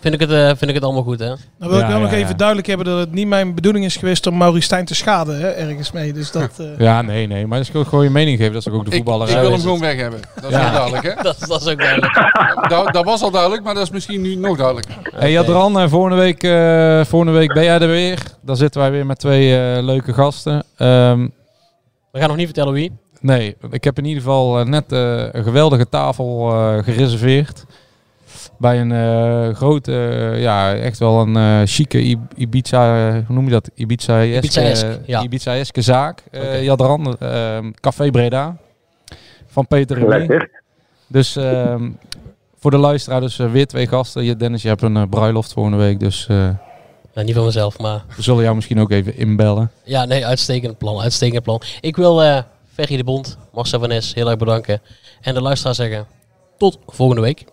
vind ik het, eh, vind ik het allemaal goed, hè? Nou wil ik Ja, wel ja, nog even ja. duidelijk hebben dat het niet mijn bedoeling is geweest om Maurice Stijn te schaden, hè, ergens mee. Dus dat... eh, Ja, nee, nee. Maar dat is gewoon- gewoon je mening geven. Dat is ook de voetballer. ik wil hem gewoon weg hebben. Dat is wel duidelijk, hè? [laughs] dat, dat is ook duidelijk. [laughs] dat, dat was al duidelijk, maar dat is misschien nu nog duidelijker. Hey Jadran, eh, volgende, week, eh, volgende week ben jij er weer. Dan zitten wij weer met twee eh, leuke gasten. Ehm, We gaan nog niet vertellen wie. nee, ik heb in ieder geval eh, net eh, een geweldige tafel eh, gereserveerd. Bij een eh, grote, ja, echt wel een eh chique Ibiza, hoe noem je dat? Ibiza-eske Ibiza-esk, ja. Ibiza-eske zaak. eh Oké. Jadran, eh, Café Breda. Van Peter. Lekker. Dus ehm, voor de luisteraar, dus weer twee gasten. Je, Dennis, je hebt een bruiloft volgende week, dus eh, Nou, niet van mezelf, maar... we zullen jou misschien ook even inbellen. Ja, nee, uitstekend plan, uitstekend plan. Ik wil eh Ferry de Bond, Marcel van Nes heel erg bedanken. En de luisteraar zeggen, tot volgende week.